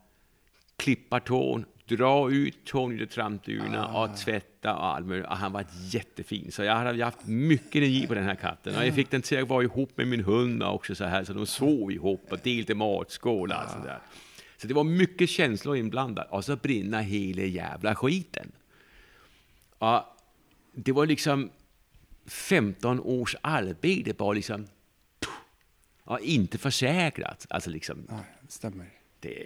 S2: klippa tån, dra ut tån urna trampdyna och tvätta och allt möjligt. Han var jättefin. Så jag hade haft mycket energi på den här katten. Och jag fick den till att vara ihop med min hund också så här. Så de sov ihop och delade matskål och allt sånt där. Så det var mycket känslor inblandat. Och så brinner hela jävla skiten. Och det var liksom 15 års arbete bara liksom ja, inte försäkrat. Alltså liksom
S1: Nei, stemmer.
S2: Det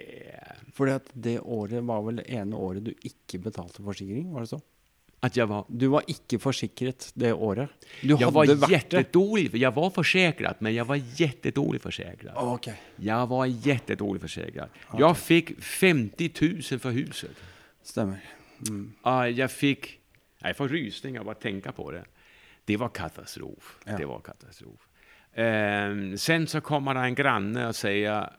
S1: Fordi at det året var vel det ene året du ikke betalte forsikring? var det så?
S2: At jeg var
S1: Du var ikke forsikret det året. Du jeg
S2: var jättedålig, Jeg var forsikret, men jeg var jättedålig forsikret.
S1: Okay.
S2: Jeg var jättedålig Okay. Jeg fikk 50 000 for huset.
S1: Stemmer. Mm.
S2: jeg jag fick, jeg jag får rysningar bara tänka på det. Det var katastrof.
S1: Ja.
S2: Det var katastrof. Ehm, sen så kommer det en granne og säger,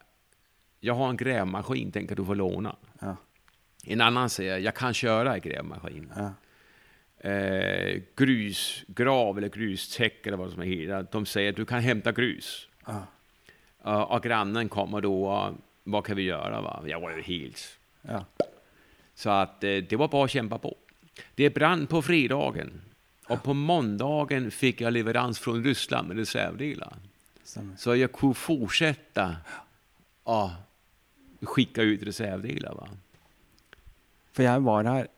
S2: jag har en grävmaskin, tänker du få låna?
S1: Ja.
S2: En annan säger, jag kan köra en grävmaskin.
S1: Ja.
S2: Eh, grusgrav eller grustäck eller vad som helst, De säger, du kan hämta grus.
S1: Ja.
S2: Uh, och grannen kommer då, och, vad kan vi göra? Va? Jag var ju helt
S1: ja.
S2: Så att eh, det var bara att kämpa på. Det brann på fredagen. Och på måndagen fick jag leverans från Ryssland med reservdelar. Så jag kunde fortsätta att skicka ut reservdelar. Va?
S1: For jeg var her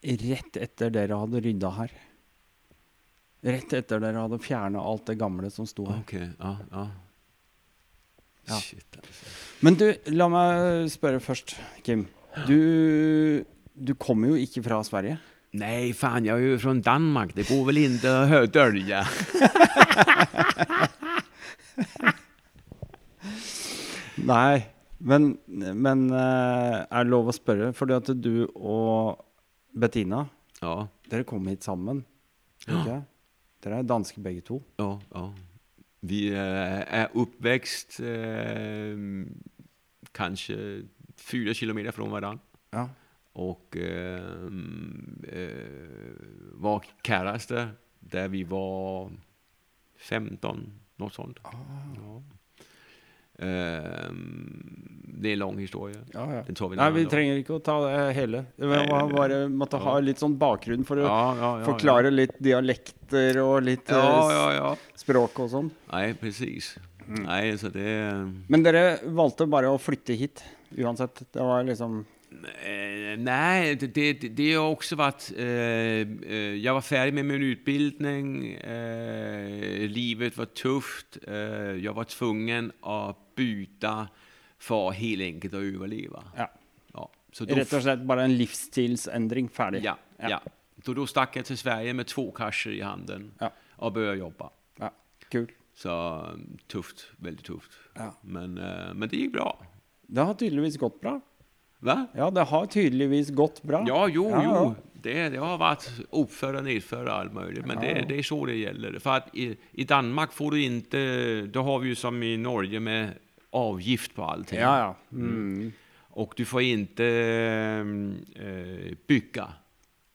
S1: rett etter dere hadde rydda her. Rett etter dere hadde fjerna alt det gamle som sto her.
S2: Ok, ja, ja.
S1: Ja.
S2: Shit, altså.
S1: Men du, la meg spørre først, Kim. Du, du kommer jo ikke fra Sverige.
S2: Nei, faen, jeg er jo fra Danmark. Det går vel ikke å dölja.
S1: Nei. Men, men eh, er det lov å spørre? Fordi at du og Bettina,
S2: Ja,
S1: dere kom hit sammen. Ikke? Ja. Dere er danske begge to.
S2: ja, ja. Vi eh, er oppvekst eh, kanskje fire kilometer fra hverandre.
S1: Ja.
S2: Og eh, eh, var kjærester da vi var 15, noe sånt.
S1: Ah.
S2: Ja. Eh, det er en lang historie.
S1: Ja, ja.
S2: Den tar vi
S1: Nei, vi trenger ikke å ta det hele. Vi må bare måtte ha litt sånn bakgrunn for å
S2: Ja,
S1: forklare litt dialekter og litt
S2: Ja,
S1: eh,
S2: ja, ja.
S1: språk og sånn.
S2: Nei, precis.
S1: Mm.
S2: Nei, så det...
S1: Men dere valgte bare å flytte hit uansett. Det var liksom
S2: Eh, nej, det, det, det har också varit... Eh, eh, jag var färdig med min utbildning. Eh, livet var tufft. Eh, jag var tvungen att byta för helt enkelt att överleva.
S1: Ja.
S2: Ja, så då,
S1: Rett og slett bare en livsstilsändring färdig.
S2: ja, ja. ja. då stack jag till Sverige med två kasser i handen
S1: Ja.
S2: och började jobba.
S1: Ja, Kul.
S2: Så eh, tufft, väldigt tufft.
S1: Ja.
S2: Men, eh, men det gick bra.
S1: Det har tydeligvis gått bra.
S2: Va?
S1: Ja, det har tydeligvis gått bra.
S2: Ja, jo,
S1: Ja,
S2: jo. Det, det har varit uppföra, og alt mulig, Men
S1: Ja,
S2: det, det er så det gjelder. For att i, i Danmark får du ikke Da har vi jo som i Norge med avgift på allting.
S1: Ja, ja. Mm.
S2: Og du får ikke eh, bygge.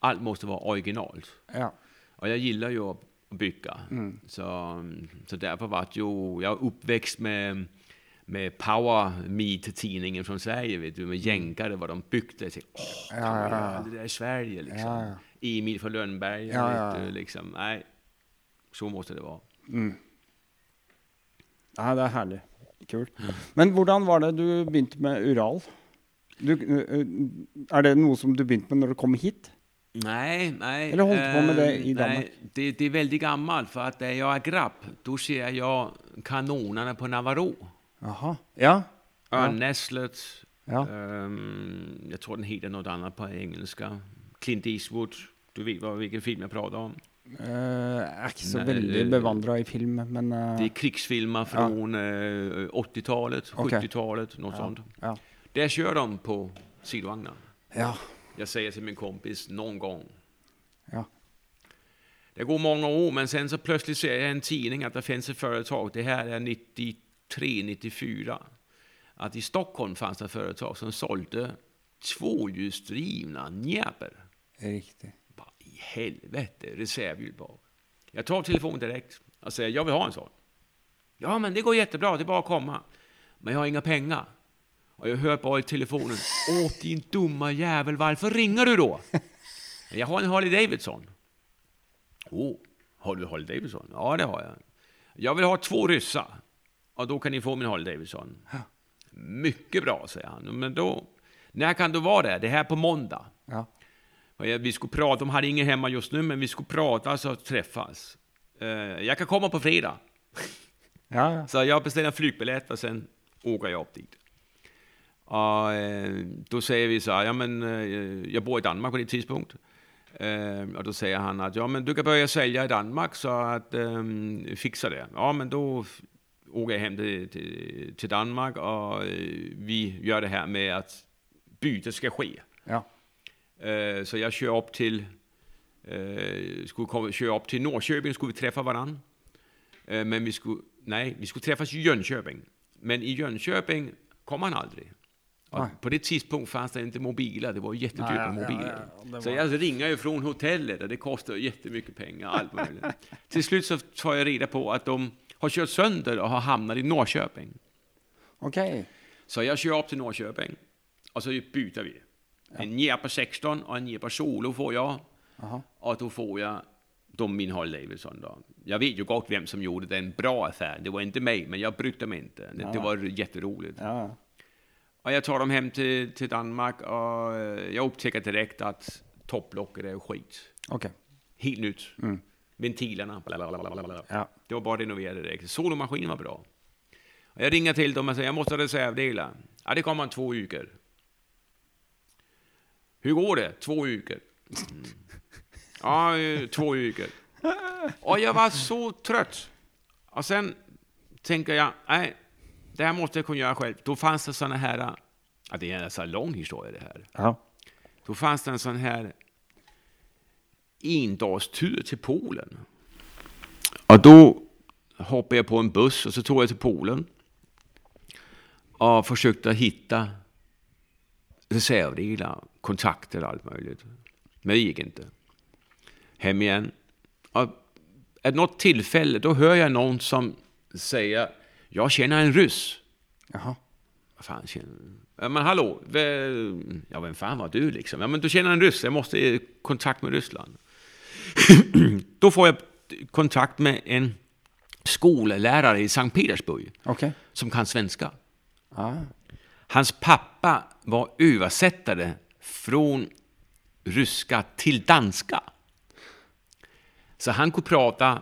S2: Alt må være originalt.
S1: ja.
S2: Og jeg gillar jo å bygge,
S1: Mm.
S2: Så, så derfor var det Jeg er oppvokst med, med Power Meet-tidningen från Sverige, vet du, med jänkare, vad de byggde. Så, Åh,
S1: Ja, ja, ja.
S2: det där Sverige liksom?
S1: Ja, ja.
S2: Emil från Lönnberg,
S1: Ja, ja,
S2: liksom. Nej, så måste det vara.
S1: ja, det er herlig. Kult. Men hvordan var det du begynte med Ural? Du, eh, er det noe som du begynte med når du kom hit?
S2: Nei, nei
S1: Eller holdt på med det
S2: eh,
S1: i Danmark?
S2: Nei, det, det er veldig gammelt. For att jeg er är grabb, da ser jeg kanonene på Navarro.
S1: Jaha. Ja.
S2: Örnnäslet,
S1: Ja.
S2: Um, jeg tror den heter noe annet på engelsk. Clint Eastwood. Du vet hva, hvilken film jeg prater om.
S1: Uh, jeg er ikke så
S2: Nei,
S1: veldig
S2: eh,
S1: bevandra i film, men uh,
S2: Det er krigsfilmer fra eh, 80-talet,
S1: Okej.
S2: 70-talet, något
S1: ja,
S2: sånt.
S1: ja.
S2: Der kjører de på sidevogna.
S1: ja.
S2: Jeg sier til min kompis noen gang
S1: Ja.
S2: Det går mange år, men sen så plutselig ser jeg i en tidning at det finnes et företag, det her er 93, 94, att i Stockholm fanns det företag som sålde tvåhjulsdrivna njäper.
S1: Riktigt.
S2: Vad i helvete, reservhjulbak. Jag tar telefonen direkt och säger jag vill ha en sån. Ja, men det går jättebra, det är bara att komma. Men jag har inga pengar. Och jag hör bara i telefonen, åh din dumma jävel, varför ringer du då? Jag har en Harley Davidson. Åh, har du Harley Davidson? Ja, det har jag. Jag vill ha två ryssar. Och då kan ni få min Harley Davidson. Mycket bra, säger han. Men då, när kan du vara det? Det här är på måndag.
S1: Ja.
S2: Vi skulle prata, de hade ingen hemma just nu, men vi skulle prata og träffas. Eh, jag kan komma på fredag.
S1: Ja, ja.
S2: Så jag beställer en flygbiljett och sen åker jag upp dit. Och eh, då säger vi så här, ja men eh, jag bor i Danmark på det tidspunkt. Och då säger han att ja men du kan börja sälja i Danmark så att um, fixa det. Ja men då jag hem til, till, till Danmark og eh, vi gjør det her med at bytet skal skje.
S1: ja.
S2: Eh, Så jeg kjører opp til eh, skulle komme, kjøre opp til Norrköping, skulle vi treffe hverandre. Men vi skulle, nej, vi skulle treffes i Jönköping. Men i Jönköping kom han
S1: aldri.
S2: På det tidspunkt fanns det ikke mobiler, det var jättedyrt med mobiler.
S1: ja, ja, var...
S2: Så jeg ringer ju från hotellet och det kostar jättemycket pengar. Allt möjligt. till slut så tar jeg reda på at de har kört sönder och har hamnat i Norrköping.
S1: Ok.
S2: Så jag kör upp till Norrköping och så byter vi. En Jepa 16 och en Jepa Solo får jag.
S1: Aha.
S2: Och då får jag de min Harley Davidson. Då. Jag vet ju gott vem som gjorde den bra affär. Det var inte mig, men jag brydde mig inte. Det, det var jätteroligt.
S1: Ja, ja.
S2: Och jag tar dem hem till, till Danmark och jeg jag upptäcker direkt att topplocket är skit.
S1: Okay.
S2: Helt nytt. Ventilerna, blablabla.
S1: Ja.
S2: Det var bara renoverade direkt. Solomaskinen var bra. Jag ringer till dem och säger jag måste ha reservdelar. Ja, det kommer om två veckor. Hur går det? Två veckor. Mm. Ja, två veckor. Och jag var så trött. Och sen tänker jag, nej, det här måste jag kunna göra själv. Då fanns det sådana här, ja, det är en så lång historia det här.
S1: Ja.
S2: Då fanns det en sån här endagstur till Polen. Och då hoppade jag på en buss och så tog jag till Polen. Och försökte hitta reservdelar, kontakter och allt möjligt. Men det gick inte. Hem igen. Och ett något tillfälle då hör jag någon som säger jag känner en ryss.
S1: Jaha.
S2: Vad fan känner ja, Men hallå, ja vem fan var du liksom? Ja men du känner en ryss, jag måste i kontakt med Ryssland. Då får jag kontakt med en skollärare i Sankt Petersburg
S1: okay.
S2: som kan svenska.
S1: Ah.
S2: Hans pappa var översättare från ryska till danska. Så han kunde prata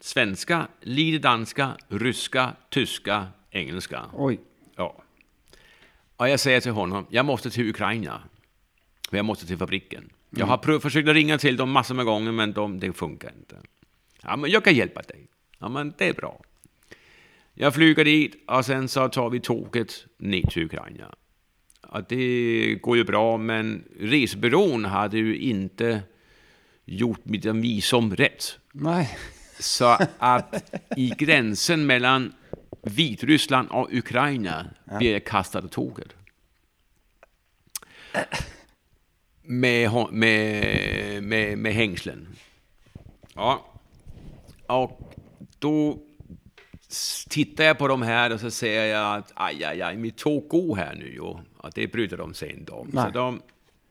S2: svenska, lite danska, ryska, tyska, engelska.
S1: Oj.
S2: Ja. Och jag säger till honom, jag måste till Ukraina. För jag måste till fabriken. Jag har pröv, försökt att ringa till dem massor med gånger, men de, det funkar inte. Ja, men jag kan hjälpa dig. Ja, men det är bra. Jag flyger dit och sen så tar vi tåget ner till Ukraina. Ja, det går ju bra, men resebyrån hade ju inte gjort mitt visum rätt.
S1: Nej.
S2: Så att i gränsen mellan Vitryssland och Ukraina blir jag kastad av tåget. Med, med, med, med hängslen. Ja. Och då tittar jag på de här och så ser jag att aj, aj, aj, mitt tåg går här nu. Och att det bryter de sig inte om.
S1: Nej.
S2: Så de,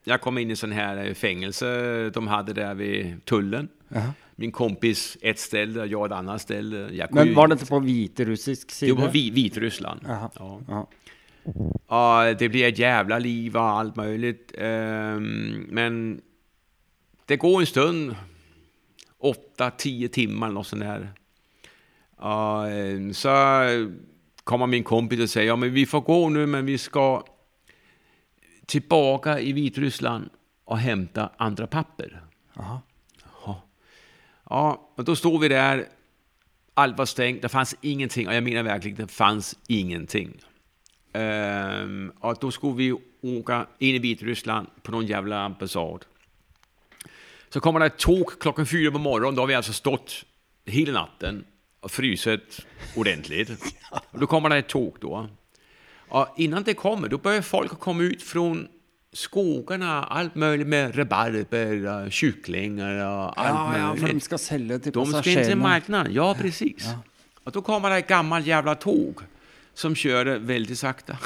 S2: jag kom in i sån här eh, fängelse de hade där vid tullen. Min kompis ett ställe, jag ett annat ställe.
S1: Men var det inte på viterussisk sida?
S2: Jo, på Vi- Vitryssland.
S1: Jaha.
S2: Ja.
S1: Ja.
S2: Och det blir ett jävla liv och allt möjligt. Ehm, men det går en stund, åtta, tio timmar något sånt där. Ehm, så kommer min kompis och säger, ja men vi får gå nu men vi ska tillbaka i Vitryssland och hämta andra papper. Ja. ja, och då stod vi där. Allt var stängt, det fanns ingenting. Och jag menar verkligen, det fanns ingenting. Ehm, och då skulle vi åka in i Vitryssland på någon jävla ambassad. Så kommer det ett tåg klockan fyra på morgonen. Då har vi alltså stått hela natten och frysit ordentligt. Och då kommer det ett tåg då. Och innan det kommer, då börjar folk komma ut från skogarna, allt möjligt med rabarber, och kycklingar och allt
S1: Ja, ja, för de ska sälja till
S2: De ska in till marknaden, ja precis. Och då kommer det ett gammalt jävla tåg som kjører väldigt sakta.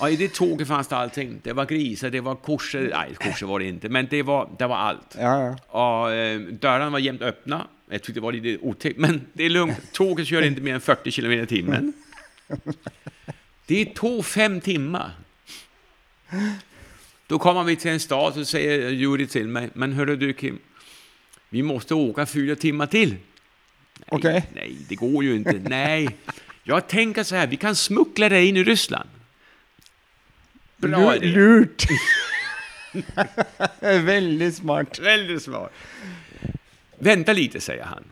S2: Och i det tåget fanns det allting. Det var grisar, det var kossor, nej kossor var det inte, men det var, det var allt.
S1: Ja, ja.
S2: Och eh, dörrarna var jämt öppna. Jag tyckte det var lite otäckt, men det är lugnt. Tåget kör inte mer än 40 kilometer i timmen. Det tog fem timmar. Då kommer vi till en stad och säger Juri till mig, men hörru du Kim, vi måste åka fyra timmar till. Nej,
S1: okay.
S2: nej, det går ju inte. Nej, jag tänker så här, vi kan smuckla dig in i Ryssland. Bra
S1: Lurt! Väldigt smart.
S2: Väldigt smart. Vänta lite, säger han.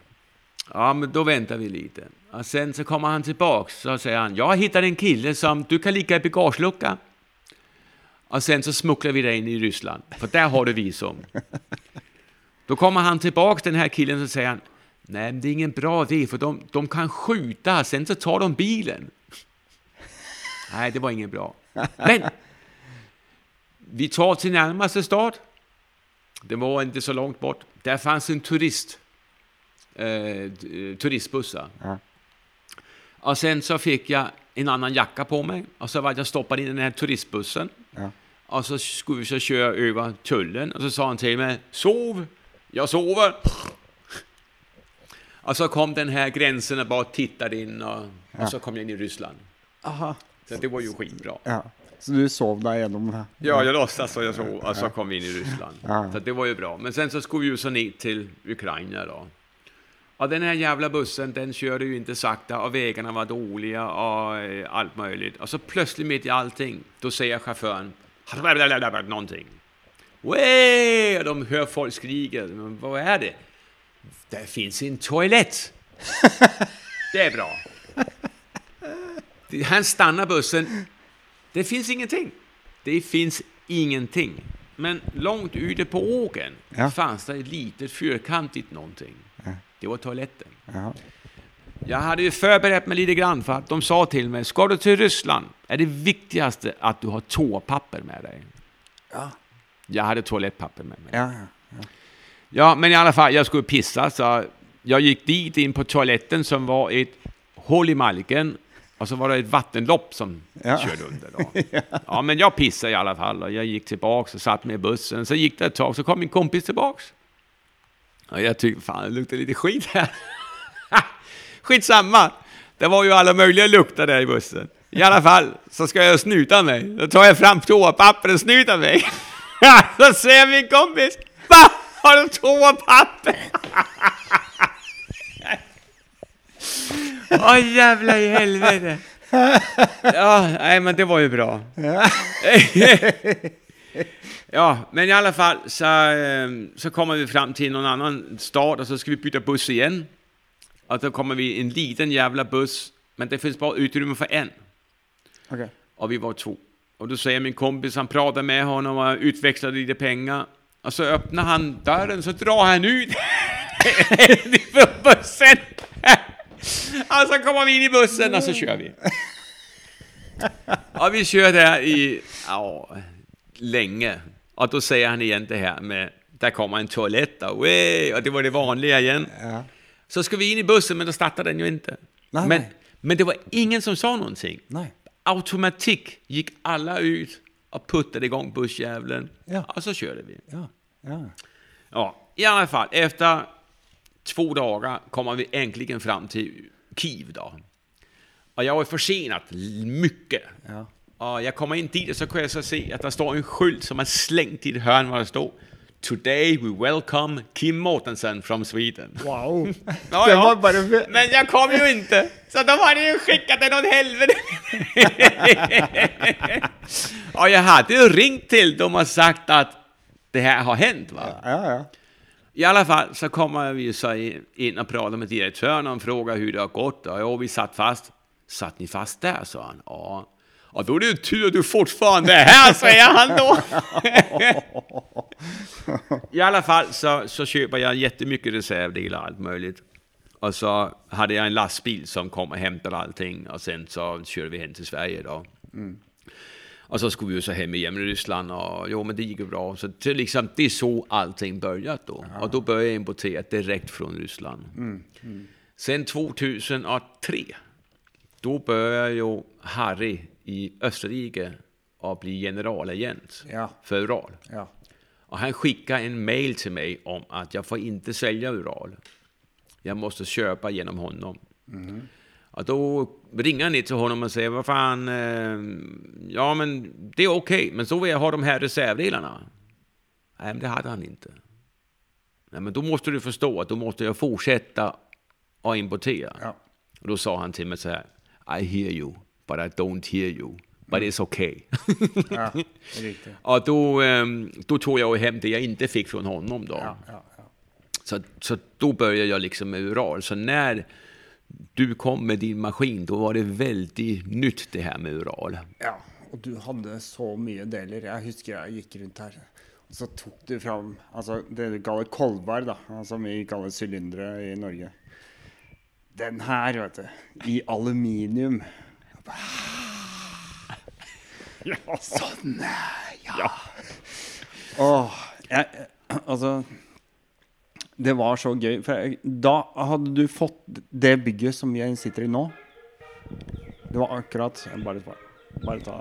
S2: Ja, men då väntar vi lite. Och sen så kommer han tillbaks och säger han, jag hittat en kille som du kan ligga i bagageluckan. Och sen så smugglar vi dig in i Ryssland, för där har du visum. Då kommer han tillbaks, den här killen, och säger han, nej, det är ingen bra idé, för de, de kan skjuta, sen så tar de bilen. Nej, det var ingen bra. Men vi tar till närmaste stad. Det var inte så långt bort. Där fanns en turist, eh, d- turistbussar.
S1: Ja.
S2: Och sen så fick jag en annan jacka på mig och så var jag stoppad in i den här turistbussen.
S1: Ja.
S2: Och så skulle vi så köra över tullen och så sa han till mig, sov, jag sover. Och så kom den här gränsen och bara tittade in och, och så kom jag in i Ryssland.
S1: Aha.
S2: Så det var ju skitbra.
S1: Ja. Så du sov deg gjennom det?
S2: Ja, jag låtsas och jag så, och så kom vi in i Ryssland.
S1: Ja.
S2: Så det var ju bra. Men sen så skulle vi ju så ner till Ukraina då. Och den här jävla bussen, den körde ju inte sakta och vägarna var dåliga och alt allt möjligt. Och så plötsligt mitt i allting, då säger chauffören någonting. Way! De hör folk skrika. Men vad är det? Det finns en toalett. Det är bra. Han stannar bussen. Det fins ingenting. Det fins ingenting. Men langt ute på åken
S1: Ja.
S2: fanns det ett litet fyrkantigt någonting. Det var toaletten.
S1: Ja.
S2: Jag hade ju förberett mig lite grann för att de sa till mig, ska du till Ryssland är det viktigaste att du har toapapper med dig.
S1: Ja.
S2: Jag hade toalettpapper med mig.
S1: Ja,
S2: Ja, men i alla fall, jag skulle pissa så jag gick dit in på toaletten som var ett hål i marken och så var det ett vattenlopp som
S1: Ja.
S2: körde under. Då. ja, men jag pissade i alla fall och jag gick tillbaks och satt med i bussen. Så gick det ett tag så kom min kompis tillbaks. Och jag tyckte fan det luktar lite skit här. Skitsamma. Det var ju alla möjliga lukter där i bussen. I alla fall så ska jag snuta mig. Då tar jag fram toapapper och snutar mig. så säger min kompis. Va? Har du toapapper? Åh jævla i helvete. Ja, nej men det var ju bra. Ja, men i alla fall så, eh, så kommer vi fram till någon annan stad och så ska vi byta buss igen. Och då kommer vi i en liten jävla buss, men det finns bara utrymme för en.
S1: Okay.
S2: Och vi var två. Och då säger min kompis, han pratar med honom och utväxlar lite pengar. Och så öppnar han dörren så drar han ut från bussen. Och så kommer vi in i bussen och så kör vi. Och vi kör där i, ja, länge. Och då säger han igen det här med, där kommer en toalett och, way, och det var det vanliga igen.
S1: Ja.
S2: Så ska vi in i bussen, men då startar den ju inte.
S1: Nej,
S2: men,
S1: nej.
S2: men det var ingen som sa någonting.
S1: Nej.
S2: Automatik gick alla ut och puttade igång bussjävlen.
S1: Ja.
S2: Och så körde vi.
S1: Ja. Ja.
S2: Ja, i alla fall, efter två dagar kommer vi äntligen fram till Kiev då. Och jag var försenad mycket.
S1: Ja.
S2: Och jag kommer in dit och så kan jag så se att det står en skylt som är slängt i ett hörn var det står Today we welcome Kim Mortensen from Sweden.
S1: Wow.
S2: Ja, ja.
S1: bara...
S2: Men jag kom ju inte, så de hade ju skickat den åt helvete. och jag hade ju ringt till dem och sagt att det här har hänt. Va?
S1: Ja, ja.
S2: I alla fall så kommer vi så in och pratar med direktören och frågar hur det har gått. Och jo, vi satt fast. Satt ni fast där, sa han. Ja. Och då är det tur att du fortfarande är här, säger han då. I alla fall så, så köper jag jättemycket reservdelar allt möjligt. Och så hade jag en lastbil som kom och hämtade allting och sen så körde vi hem till Sverige då. Och så skulle vi ju så hem igen i Ryssland och jo men det gick ju bra. Så det, liksom, det är så allting börjat då. Och då började jag importera direkt från Ryssland. Sen 2003, då började ju Harry i Österrike att bli generalagent
S1: Ja.
S2: för Ural.
S1: Ja.
S2: Och han skickade en mail till mig om att jag får inte sälja Ural. Jag måste köpa genom honom. Och då ringer ner till honom och säger, vad fan, eh, ja men det är okej, men så vill jag ha de här reservdelarna. Nej, men det hade han inte. Nej, men då måste du förstå att då måste jag fortsätta att importera.
S1: Ja.
S2: Och då sa han till mig så här, I hear you, but I don't hear you. But it's okay.
S1: ja. Riktigt.
S2: Och då, då tog jag hem det jag inte fick från honom då.
S1: Ja, ja, ja.
S2: Så, så då började jag liksom med Ural. Så när du kom med din maskin, da var det veldig nytt det her med Ural.
S1: Ja, og du hadde så mye deler. Jeg husker jeg gikk rundt her. Og så tok du fram altså det du kaller kolvar, da, som vi kaller sylindere i Norge. Den her, vet du, i aluminium. Ja, sånn! Ja. Åh, jeg, altså Det var så gøy. For da hadde du fått det bygget som vi sitter i nå. Det var akkurat Bare, bare ta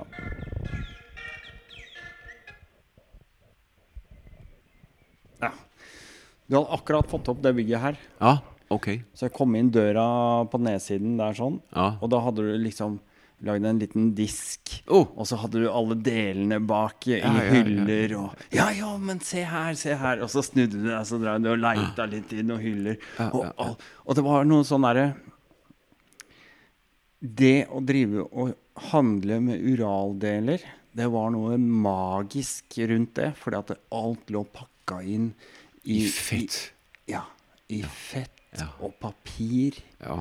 S1: Ja. Du hadde akkurat fått opp det bygget her.
S2: Ja, ok
S1: Så jeg kom inn døra på nedsiden der sånn.
S2: Ja.
S1: Og da hadde du liksom lagd en liten disk.
S2: Oh.
S1: Og så hadde du alle delene bak i,
S2: ja, hyller. ja,
S1: ja. og Ja, ja, men se her, se her. Og så snudde du deg, så dreiv du og leita litt i noen hyller. Og, og, og det var noe sånn derre Det å drive og handle med Uraldeler, det var noe magisk rundt det. Fordi at alt lå pakka inn i,
S2: I fett.
S1: I, ja. I fett og papir.
S2: Ja.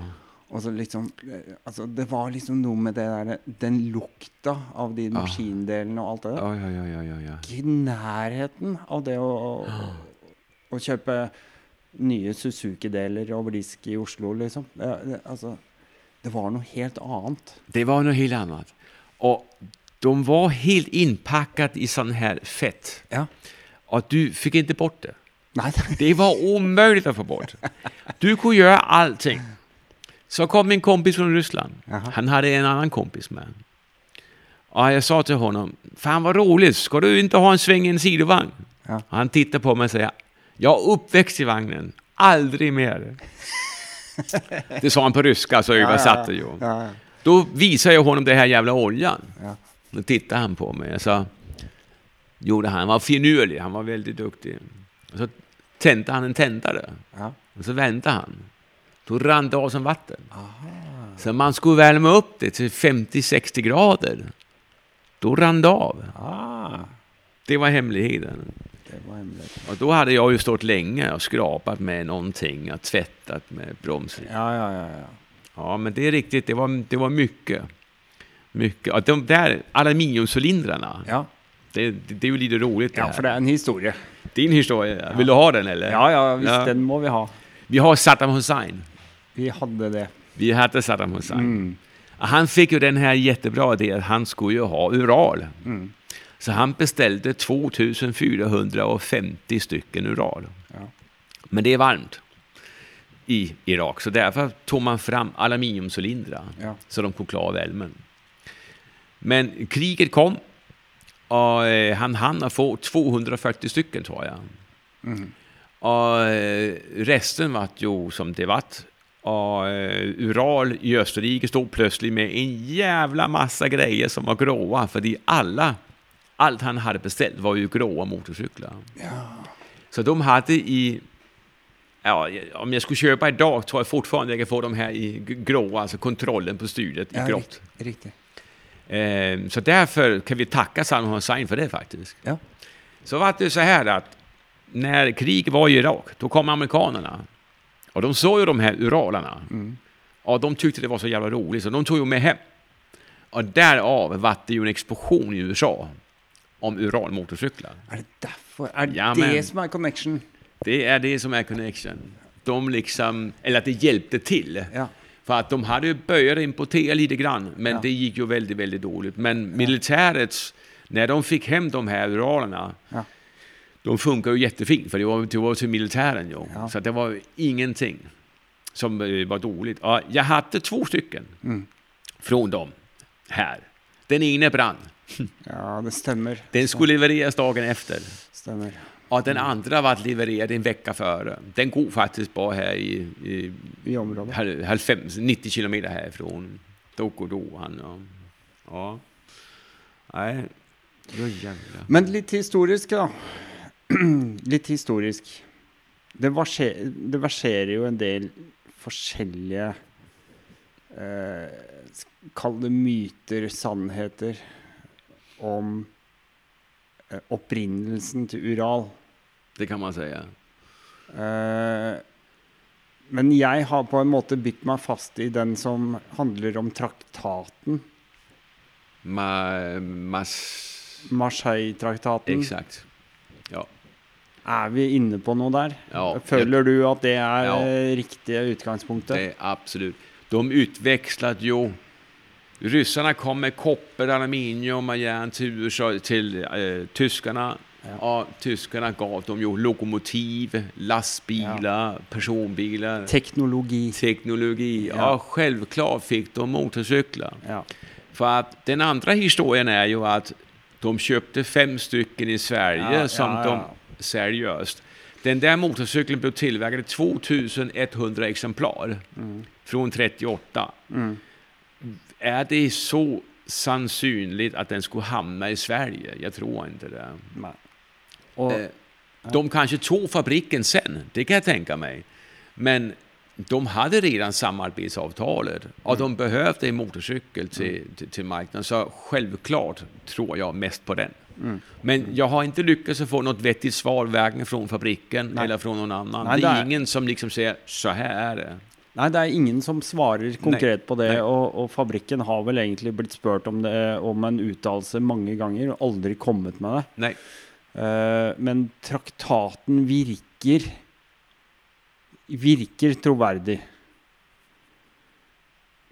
S1: Og så liksom eh, Altså, det var liksom noe med det der Den lukta av de maskindelene og alt det der.
S2: Oh, ja, ja, ja, ja,
S1: nærheten av det å, å, å kjøpe nye Suzuki-deler over disk i Oslo, liksom. Det, det, altså, det var noe helt annet.
S2: Det var noe helt annet. Og de var helt innpakket i sånn her fett.
S1: Ja.
S2: Og du fikk ikke bort det.
S1: Nei,
S2: Det var umulig å få bort. Du kunne gjøre allting. Så kom min kompis från Ryssland.
S1: Aha.
S2: Han hade en annan kompis med. Och jag sa till honom, fan vad roligt, ska du inte ha en sväng i en sidovagn?
S1: Ja.
S2: Han tittade på mig och säger, jag är uppväxt i vagnen, aldrig mer. det sa han på ryska, så översatte satt
S1: Ja, ja.
S2: Då visade jag honom det här jävla oljan.
S1: Ja.
S2: Då tittade han på mig. Jag sa, gjorde han, han var finurlig, han var väldigt duktig. Och så tände han en tändare.
S1: Ja.
S2: Och så vände han. Då rann det av som vatten. Så man skulle värma upp det till 50-60 grader. Då rann det av.
S1: Ah,
S2: Det var hemligheten.
S1: det var hemligt.
S2: Och då hade jag ju stått länge och skrapat med någonting och tvättat med bromsen.
S1: Ja, ja, ja. ja.
S2: Ja, men det är riktigt. Det var, det var mycket. Mycket. Och de där aluminiumcylindrarna,
S1: Ja,
S2: det, det, det är ju lite roligt
S1: ja for det er en historie.
S2: Din historia, vill du ha den eller?
S1: Ja, ja, visst,
S2: Ja.
S1: den må vi ha.
S2: Vi har Saddam Hussein.
S1: Vi hadde det.
S2: Vi hade Saddam Hussein.
S1: Mm.
S2: Han fick ju den här jättebra idén att han skulle ju ha ural.
S1: Mm.
S2: Så han beställde 2450 stycken ural.
S1: Ja.
S2: Men det är varmt i Irak, så därför tog man fram aluminiumcylindrar
S1: Ja.
S2: så de kunne klara värmen. Men kriget kom och eh, han hann att få 240 stycken tror jag.
S1: Mm.
S2: Och eh, resten var ju som det vart. Och eh, Ural i Österrike stod plötsligt med en jävla massa grejer som var gråa. För alla, allt han hade beställt var ju gråa motorcyklar. Så de hade i, ja, om jag skulle köpa idag tror jag fortfarande jag kan få de här i grå, gråa, alltså kontrollen på styret i
S1: Ja,
S2: grått.
S1: rik- Riktig.
S2: Eh, så därför kan vi tacka Saddam Hussein för det faktiskt.
S1: Ja.
S2: Så var det så här att när krig var i Irak, då kom amerikanerna. Och de såg ju de här uralarna. Och de tyckte det var så jävla roligt, så de tog ju med hem. Och därav var det ju en explosion i USA om uralmotorcyklar.
S1: Er det därför? Är det
S2: Ja,
S1: det
S2: men-
S1: som er connection?
S2: Det är det som är connection. De liksom, eller att det hjälpte till.
S1: Ja.
S2: För att de hade ju börjat importera lite grann, men
S1: Ja.
S2: det gick ju väldigt, väldigt dåligt. Men militärets, när de fick hem de här uralerna,
S1: Ja.
S2: De funkar ju jättefint, för det var, det var till militären ju.
S1: Ja.
S2: Så det var ingenting som eh, var dåligt. Ja, jag hade två stycken
S1: Mm.
S2: från dem här. Den ene brann.
S1: Ja, det stemmer.
S2: Den skulle levereras dagen efter.
S1: Stemmer.
S2: Ja, den andra var levererad en vecka före. Den går faktiskt bara här i, i
S1: I området.
S2: hal- halvfems, 90 kilometer härifrån. Då går då han. Ja. ja. Nej.
S1: Men litt historisk, da. litt historisk. Det, varser, det verserer jo en del forskjellige eh, Kall det myter, sannheter, om eh, opprinnelsen til Ural.
S2: Det kan man säga.
S1: Eh, men jeg har på en måte bitt meg fast i den som handler om traktaten.
S2: Ma, mas,
S1: Marseille-traktaten.
S2: exakt.
S1: Er vi inne på noe der?
S2: Ja,
S1: Føler du at det er
S2: Ja.
S1: eh, riktige utgangspunktet?
S2: Det är absolut. De utvekslet jo Russerne kom med kopper, aluminium og jern til, til eh, tyskerne. Ja. Og tyskerne gav dem jo lokomotiv, lastebiler, ja.
S1: personbiler Teknologi.
S2: teknologi.
S1: Ja.
S2: selvklart fikk fick de motorsykler.
S1: Ja.
S2: For att den andre historien er jo at de kjøpte fem stykker i Sverige som de. Seriöst. Den där motorcykeln blev tillverkad i 2100 exemplar från 38.
S1: Mm.
S2: Är det så sannsynligt att den skulle hamna i Sverige? Jag tror inte det.
S1: Och,
S2: Eh, De kanske tog fabriken sen, det kan jag tänka mig. Men de hade redan samarbetsavtalet och de behövde en motorcykel till, till, till marknaden. Så självklart tror jag mest på den. Men jag har inte lyckats få något vettigt svar varken från fabriken
S1: Nej.
S2: eller från någon annan.
S1: Nej,
S2: det är
S1: det är-
S2: ingen som liksom säger så här är det.
S1: Nei, det er ingen som svarer konkret på det, og, og fabrikken har vel egentlig blitt spurt om det om en uttalelse mange ganger, og aldri kommet med det.
S2: Nej.
S1: Eh, men traktaten virker virker troverdig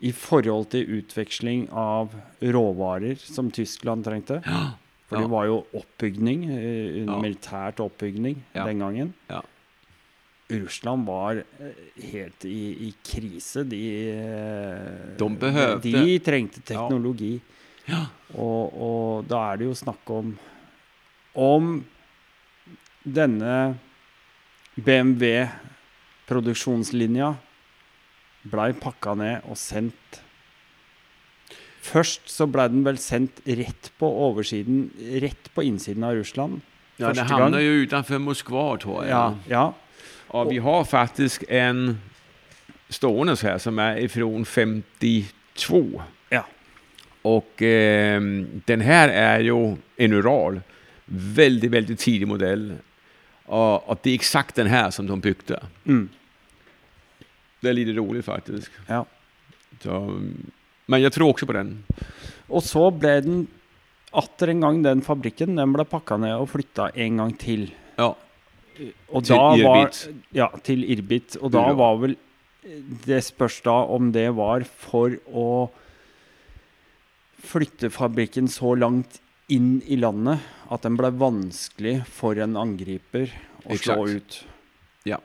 S1: i forhold til utveksling av råvarer som Tyskland trengte. For
S2: Ja.
S1: det var jo oppbygning, eh, militært oppbygning den gangen.
S2: Ja.
S1: Russland var eh, helt i, i krise. De, eh,
S2: De behøvde-
S1: De trengte teknologi.
S2: Ja.
S1: Og, og da er det jo snakk om Om denne BMW-produksjonslinja blei pakka ned og sendt Først så ble den vel sendt rett på oversiden, rett på innsiden av Russland.
S2: Ja, det
S1: havner
S2: jo utenfor Moskva tror jeg.
S1: Ja, ja.
S2: Og vi har faktisk en stående her som er ifrån 52.
S1: Ja.
S2: Og eh, den her er jo en Ural. Veldig, veldig tidig modell. Og, og det er exakt den her som de bygde.
S1: Mm,
S2: Det er litt rolig, faktisk.
S1: ja.
S2: Så, men jeg tror også på den.
S1: Og så ble den atter en gang, den fabrikken, den ble pakka ned og flytta en gang til.
S2: Ja,
S1: Og
S2: Til
S1: da var,
S2: Irbit.
S1: ja, til Irbit. Og da var vel Det spørs da om det var for å flytte fabrikken så langt inn i landet at den ble vanskelig for en angriper å slå ut.
S2: Ja.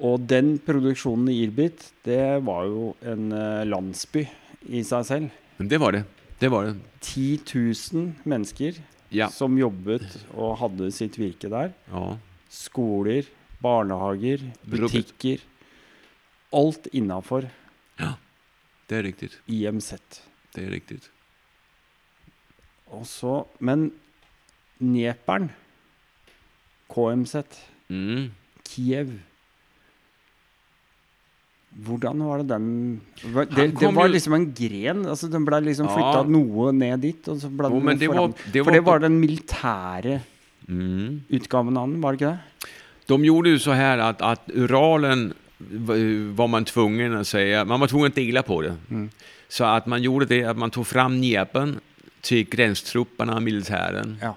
S1: Og den produksjonen i Irbit, det var jo en eh, landsby i seg selv.
S2: men det var det. Det var det.
S1: 10 000 mennesker
S2: Ja.
S1: som jobbet og hadde sitt virke der.
S2: ja.
S1: Skoler, barnehager, butikker. Alt innafor
S2: Det er riktig.
S1: IMZ.
S2: Det er riktig.
S1: Og så Men Nepern, KMZ,
S2: Mm.
S1: Kiev Hvordan var det den Det, det var liksom en gren. altså Den ble liksom
S2: Ja.
S1: noe ned dit. Og så ble den
S2: oh, det var, det var, For
S1: det var den militære
S2: Mm.
S1: utgaven av den, var det ikke det?
S2: De gjorde jo så her at, at Uralen var man tvungen å si man var tvungen å dela på det.
S1: Mm.
S2: Så at man gjorde det at man tog fram njepen til gränstrupperna og militæren.
S1: Ja.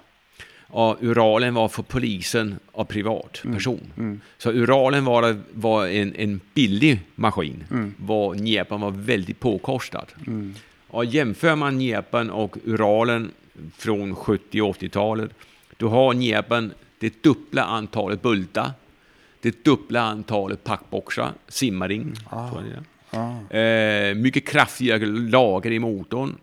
S2: Och Uralen var för polisen av privatperson.
S1: Mm.
S2: Så Uralen var, var en, en billig maskin.
S1: Mm.
S2: Var Dnepern var väldigt påkostad.
S1: Mm.
S2: Och jämför man Njepen och Uralen från 70 och 80-talet, då har Njepen det dubbla antalet bultar, det dubbla antalet packboxar, simmaring,
S1: Ah.
S2: tror
S1: Ah.
S2: eh, mycket kraftigare lager i motorn,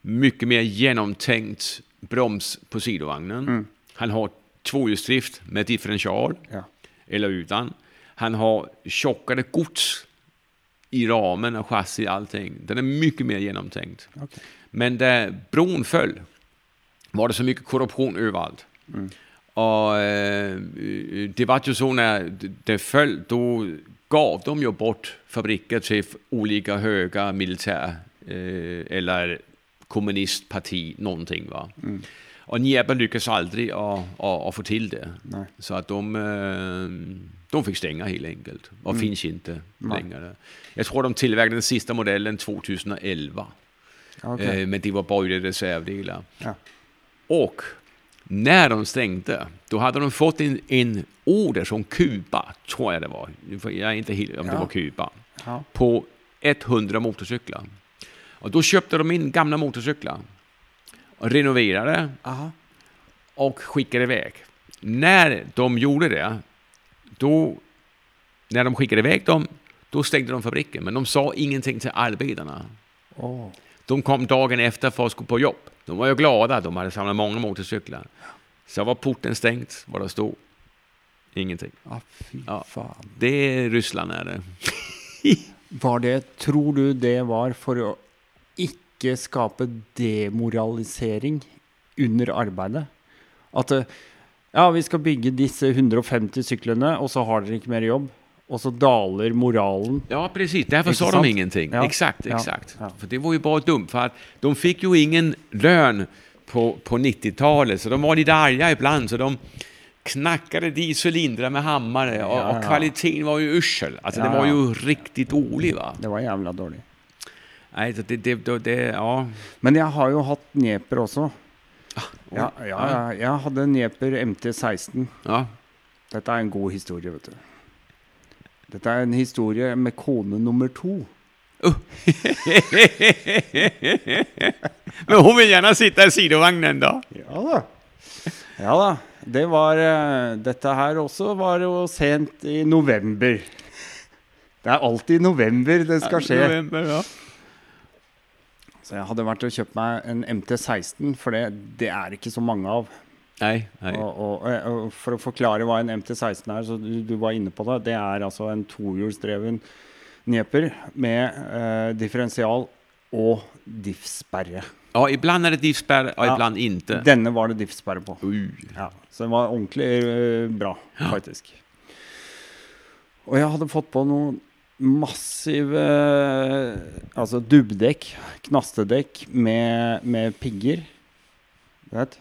S2: mycket mer genomtänkt broms på sidovagnen.
S1: Mm.
S2: Han har tvåhjulsdrift med differential,
S1: Ja.
S2: eller utan. Han har tjockare gods i ramen och chassi och allting. Den är mycket mer genomtänkt.
S1: Okay.
S2: Men där bron föll var det så mycket korruption överallt.
S1: Mm.
S2: Och eh, det var ju så när det föll, då gav de ju bort fabriker till olika höga militär eh, eller kommunistparti, någonting. Va?
S1: Mm.
S2: Og Dnepr lykkes aldri å, å, å, få til det.
S1: Nei.
S2: Så at de, eh, de fikk stenge, helt enkelt. Og
S1: Mm.
S2: fins
S1: ikke
S2: lenger. Jeg tror de tilverket den siste modellen 2011.
S1: Okay.
S2: Eh, men det var bare reservedeler.
S1: Ja.
S2: Og når de stengte, da hadde de fått en, en order som Kuba, tror jeg det var. Jeg er ikke helt om det
S1: Ja.
S2: var Kuba.
S1: Ja.
S2: På 100 motorcyklar. Och då köpte de in gamla motorcyklar. Renoverade
S1: Aha.
S2: och skickade iväg. När de gjorde det, då, när de skickade iväg dem, då stängde de fabriken. Men de sa ingenting till arbetarna.
S1: Oh.
S2: De kom dagen efter för att gå på jobb. De var ju glada, de hade samlat många motorcyklar. Så var porten stängt, var det stod. Ingenting.
S1: Ah, fy
S2: Ja. Det är Ryssland är det.
S1: Var det, tror du det var for å ikke skape demoralisering under arbeidet? At eh, ja, vi skal bygge disse 150 syklene, og så har dere ikke mer jobb. Og så daler moralen.
S2: Ja, precis.
S1: Derfor
S2: sa de ingenting.
S1: Ja.
S2: Exakt, exakt.
S1: Ja.
S2: För det var jo bare dumt, For de fikk jo ingen lønn på, på 90-tallet, så de var litt arga iblant. Så de, knakket de sylindere med hammare og,
S1: Ja, ja.
S2: kvaliteten var jo ussel. Altså,
S1: Ja,
S2: det var jo riktig dårlig. va.
S1: Det var jævla dårlig.
S2: Så det, det, det, det ja.
S1: Men jeg har jo hatt Dnieper også.
S2: Ah,
S1: Ja, ja, ja, jeg hadde Dnieper MT16.
S2: ja.
S1: Dette er en god historie, vet du. Dette er en historie med kone nummer to.
S2: Men hun vil gjerne sitte i sidevognen, da.
S1: Ja da. Ja da. Det var eh, Dette her også var jo sent i november. Det er alltid i november det skal skje.
S2: November, ja.
S1: Så jeg hadde vært og kjøpt meg en MT16, for det, det er ikke så mange av.
S2: Nei, nei.
S1: Og, og, og For å forklare hva en MT16 er, så du, du var inne på det. Det er altså en tohjulsdreven Dnieper med eh, differensial og diff-sperre.
S2: Ja, iblant er det diffspärr og
S1: Ja.
S2: iblant ikke.
S1: Denne var det diff-sperre på.
S2: Uh.
S1: Ja, så den var ordentlig uh, bra, faktisk. Og jeg hadde fått på noen massive Altså dubbdekk, knastedekk med, med pigger. Vet.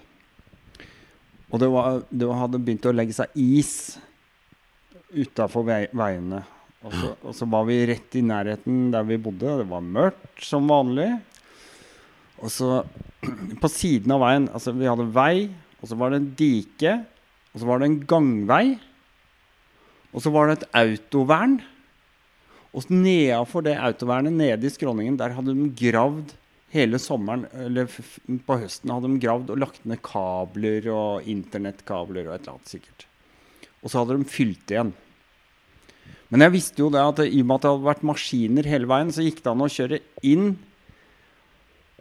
S1: Og det, var, det hadde begynt å legge seg is utafor vei, veiene. Og så, og så var vi rett i nærheten der vi bodde, det var mørkt som vanlig. Og så på siden av veien Altså, vi hadde vei, og så var det en dike, og så var det en gangvei. Og så var det et autovern. Og nedafor det autovernet, nede i skråningen, der hadde de gravd hele sommeren, eller på høsten hadde de gravd og lagt ned kabler og internettkabler og et eller annet sikkert. Og så hadde de fylt igjen. Men jeg visste jo det at i og med at det hadde vært maskiner hele veien, så gikk det an å kjøre inn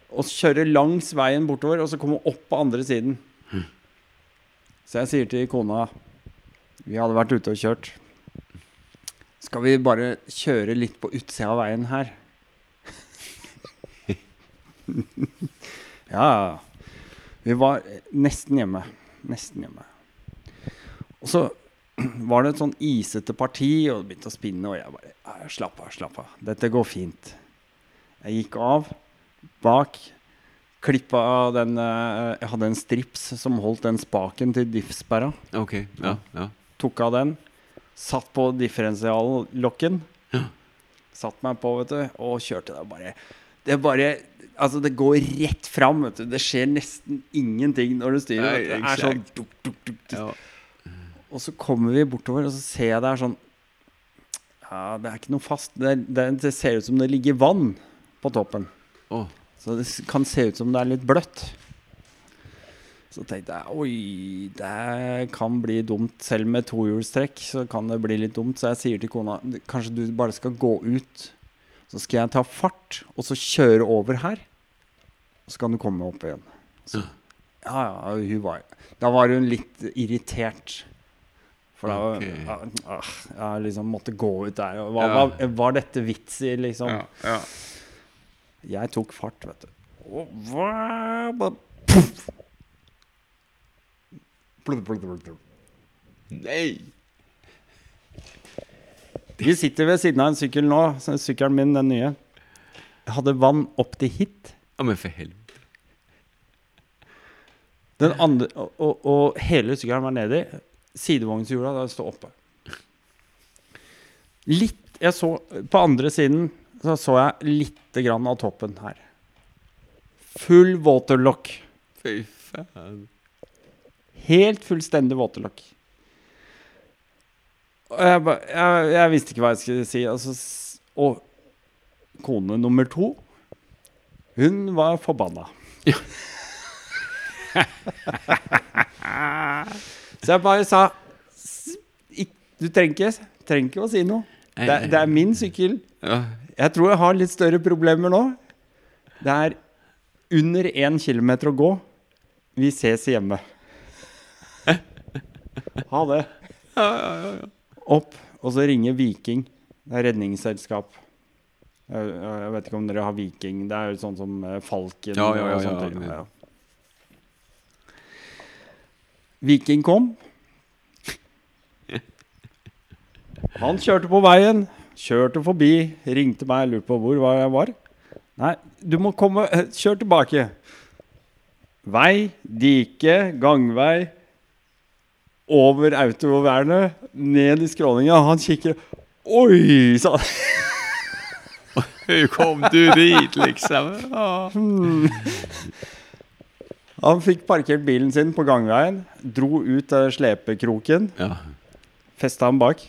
S1: og kjøre langs veien bortover, og så komme opp på andre siden. Så jeg sier til kona Vi hadde vært ute og kjørt. Skal vi bare kjøre litt på utsida av veien her? ja. Vi var nesten hjemme. Nesten hjemme. Og så var det et sånn isete parti, og det begynte å spinne, og jeg bare «Ja, Slapp av, slapp av. Dette går fint. Jeg gikk av bak, klippa av den eh, Jeg hadde en strips som holdt den spaken til diffsperra.
S2: Okay, ja, ja.
S1: Tok av den, satt på differensiallokken.
S2: Ja.
S1: Satt meg på, vet du, og kjørte der bare Det er bare Altså, det går rett fram, vet du. Det skjer nesten ingenting når du styrer.
S2: Nei.
S1: Det er sånn duk, duk, duk,
S2: ja.
S1: Og så kommer vi bortover, og så ser jeg det er sånn Ja, det er ikke noe fast. Det, det, det ser ut som det ligger vann på toppen.
S2: Oh.
S1: Så det kan se ut som det er litt bløtt. Så tenkte jeg oi, det kan bli dumt. Selv med tohjulstrekk så kan det bli litt dumt. Så jeg sier til kona kanskje du bare skal gå ut. Så skal jeg ta fart og så kjøre over her. Og så kan du komme opp igjen. Så, ja, ja, hun var Da var hun litt irritert. For da okay.
S2: Ok.
S1: ja, ah, Jeg liksom måtte gå ut der. Hva,
S2: Ja.
S1: var, var dette vits i, liksom?
S2: ja, ja.
S1: Jeg tok fart, vet du. Og hva ba-
S2: Nej!
S1: Vi sitter ved siden av en sykkel nå. Sykkelen min, den nye. Jeg hadde vann opp til hit.
S2: Ja, men for helvete.
S1: Den andre, og, og, og hele sykkelen var nedi. Sidevognshjula der står oppe. Litt jeg så, På andre siden så, så jeg lite grann av toppen her. Full waterlock.
S2: Fy fan.
S1: Helt fullstendig waterlock. Og jeg, ba, jeg, jeg visste ikke hva jeg skulle si. Altså, og kone nummer to, hun var forbanna. Så jeg bare sa Du trenger ikke, trenger ikke å si noe. Det, det er min sykkel. Jeg tror jeg har litt større problemer nå. Det er under én kilometer å gå. Vi ses hjemme. Ha det. Opp, og så ringer Viking. Det er redningsselskap. Jeg, jeg vet ikke om dere har Viking. Det er jo sånn som eh, Falken
S2: Ja, ja, ja,
S1: og sånt.
S2: ja, ja.
S1: Viking kom. Han kjørte på veien, kjørte forbi, ringte meg, lurte på hvor jeg var. Nei, du må komme eh, Kjør tilbake. Vei, dike, gangvei. Over autovernet, ned i skråninga. Han kikker Oi! sa han.
S2: Hur kom du dit liksom? Ja.
S1: Han fikk parkert bilen sin på gangveien, dro ut av slepekroken,
S2: ja.
S1: festa den bak.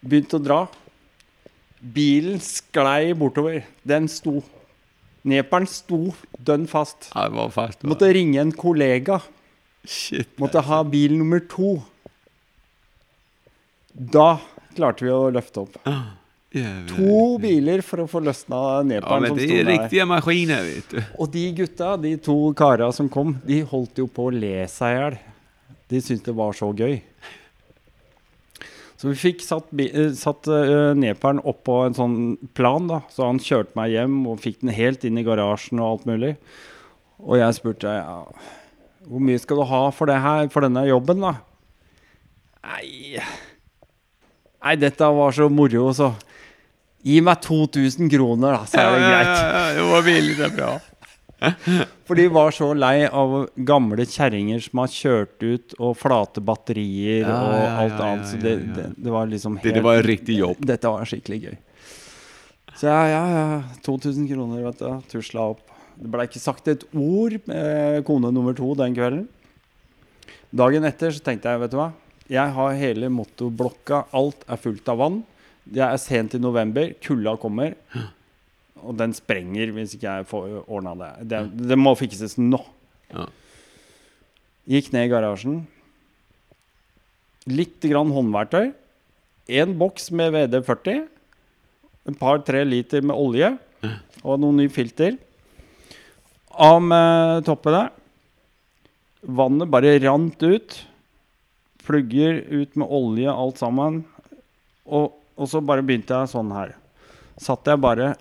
S1: Begynte å dra. Bilen sklei bortover. Den sto. Neperen sto dønn fast.
S2: Ja, det var fast.
S1: Måtte ringe en kollega.
S2: Shit.
S1: Måtte ha bil nummer to. Da klarte vi å løfte opp.
S2: Jävlar.
S1: To biler for å få løsna
S2: Ja, men
S1: som
S2: det
S1: der.
S2: Riktige maskiner vet du.
S1: Og de gutta, de to kara som kom, de holdt jo på å le seg i hjel. De syntes det var så gøy. Så vi fikk satt, eh, satt eh, neperen oppå en sånn plan, da. Så han kjørte meg hjem og fikk den helt inn i garasjen og alt mulig. Og jeg spurte ja, hvor mye skal du ha for det her, for denne jobben, da? Nei Nei, dette var så moro, så Gi meg 2000 kroner, da, så er det greit.
S2: Ja, ja, ja, det var billigt och bra.
S1: For de var så lei av gamle kjerringer som har kjørt ut, og flate batterier og alt annet. Så det, det, det var liksom
S2: Det,
S1: helt
S2: det var riktig jobb.
S1: Dette var skikkelig gøy. Så ja, ja, ja. 2000 kroner, vet du. Tusla opp. Det ble ikke sagt et ord med kone nummer to den kvelden. Dagen etter så tenkte jeg, vet du hva. Jeg har hele motorblokka. Alt er fullt av vann. Det er sent i november. Kulda kommer. Og den sprenger hvis ikke jeg får ordna det. det. Det må fikses nå.
S2: Ja.
S1: Gikk ned i garasjen. Litt grann håndverktøy. En boks med VD40. Et par-tre liter med olje. Og noen nye filter. Av med toppene. Vannet bare rant ut. Plugger ut med olje, alt sammen. Og, og så bare begynte jeg sånn her. Satt jeg bare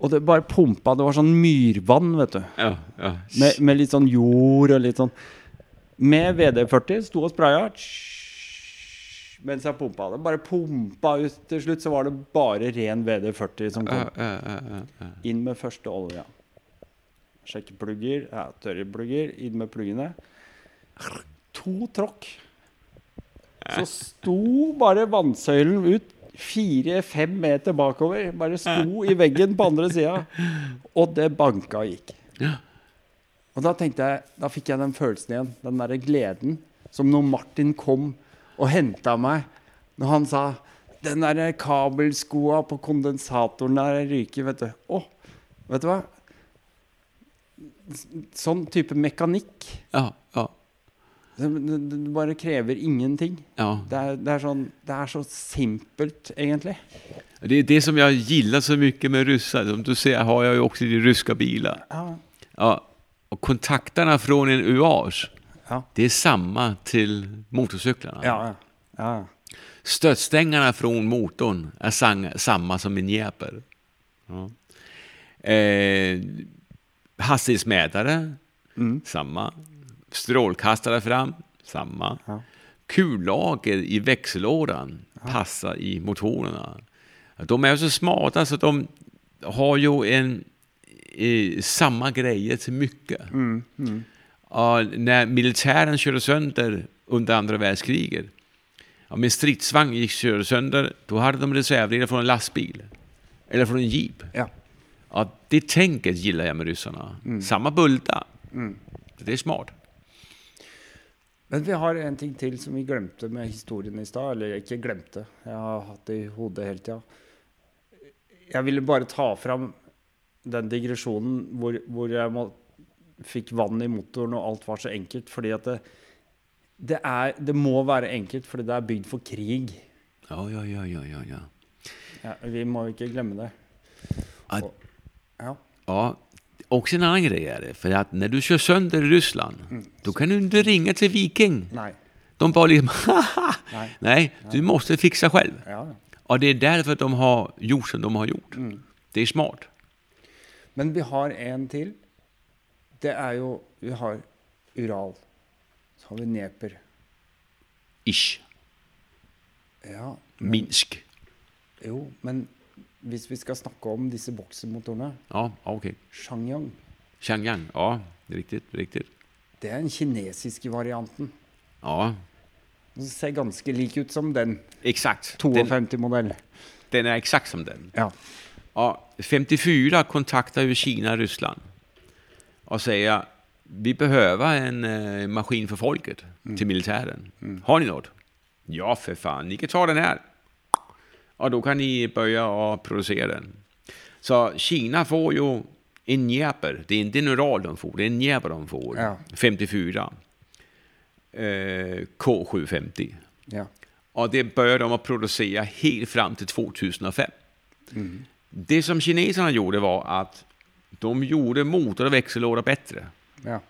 S1: Og det bare pumpa. Det var sånn myrvann, vet du.
S2: Ja, ja.
S1: Med, med litt sånn jord og litt sånn Med VD40 sto og spraya mens jeg pumpa det. Bare pumpa ut. Til slutt så var det bare ren VD40 som kom.
S2: ja, ja, ja, ja.
S1: Inn med første olja. Sjekke plugger. Ja, tørre plugger. Inn med pluggene. To tråkk. Så sto bare vannsøylen ut fire-fem meter bakover. Bare sto i veggen på andre sida. Og det banka og gikk. Og da tenkte jeg, da fikk jeg den følelsen igjen. Den derre gleden som når Martin kom og henta meg. Når han sa den der kabelskoa på kondensatoren der ryker, vet du. Å, vet du hva? Sånn type mekanikk.
S2: ja, ja,
S1: Det, bare krever ingenting.
S2: ja.
S1: Det er, det, er sånn, det er så simpelt, egentlig.
S2: Det er det som jeg gillar så mye med russer Som du ser har jeg jo også i ryska biler.
S1: Ja.
S2: Ja, och fra från en UAS,
S1: Ja.
S2: det er samme til motorsyklene.
S1: Ja, ja. ja.
S2: fra motoren er samme som min Jeeper. Ja. Eh, hastighetsmätare,
S1: Mm.
S2: samma. Strålkastare fram, samma.
S1: Ja.
S2: Kullager i växellådan passar i motorerna. De är så smarta så att de har ju en, eh, samma grejer till mycket.
S1: Mm. Mm.
S2: Ja, när militären körde sönder under andra världskriget, ja, med stridsvagn gick körde sönder, då hade de reservdelar från en lastbil. Eller från en jeep.
S1: Ja.
S2: Ja, det tänket gillar jag med ryssarna. Samma bulta. Det är smart.
S1: Men vi har en ting til som vi glemte med historien i stad. Eller ikke glemte, jeg har hatt det i hodet hele tida. Jeg ville bare ta fram den digresjonen hvor, hvor jeg må, fikk vann i motoren og alt var så enkelt. Fordi at det, det, er, det må være enkelt, fordi det er bygd for krig.
S2: Ja, ja, ja, ja, ja, ja.
S1: Vi må ikke glemme det. Og- ja.
S2: Ja, också en annan grej är det. För att när du kör sönder i Ryssland, då kan du inte ringa till Viking.
S1: Nei.
S2: De bara liksom,
S1: Nej.
S2: Nej, du måste fixa själv.
S1: Ja.
S2: Och det är därför de har gjort som de har gjort. Det är smart.
S1: Men vi har en til. Det er jo Vi har Ural. Så har vi Neper.
S2: Ish.
S1: Ja,
S2: Minsk.
S1: Jo, men hvis vi skal snakke om disse boksemotorene
S2: Ja, ok.
S1: Shangyang,
S2: Shangyang. Ja, Riktig. riktig.
S1: det er den kinesiske varianten.
S2: Ja,
S1: Den ser ganske lik ut som den.
S2: exakt.
S1: 52-modell.
S2: den er exakt som den.
S1: Ja.
S2: Ja, 54 kontakter ju Kina Ryssland og sier vi behøver en uh, maskin for folket till Mm. Har ni något? Ja, for faen. ni kan ta den här. Och då kan ni börja och producera den. Så Kina får ju en jäper, Det är inte en Ural de får, det är en jäper de får.
S1: Ja.
S2: 54. Eh, K750.
S1: ja.
S2: Och det började de att producera helt fram till 2005. Det som kineserna gjorde var att de gjorde motor och växellåda bättre.
S1: ja.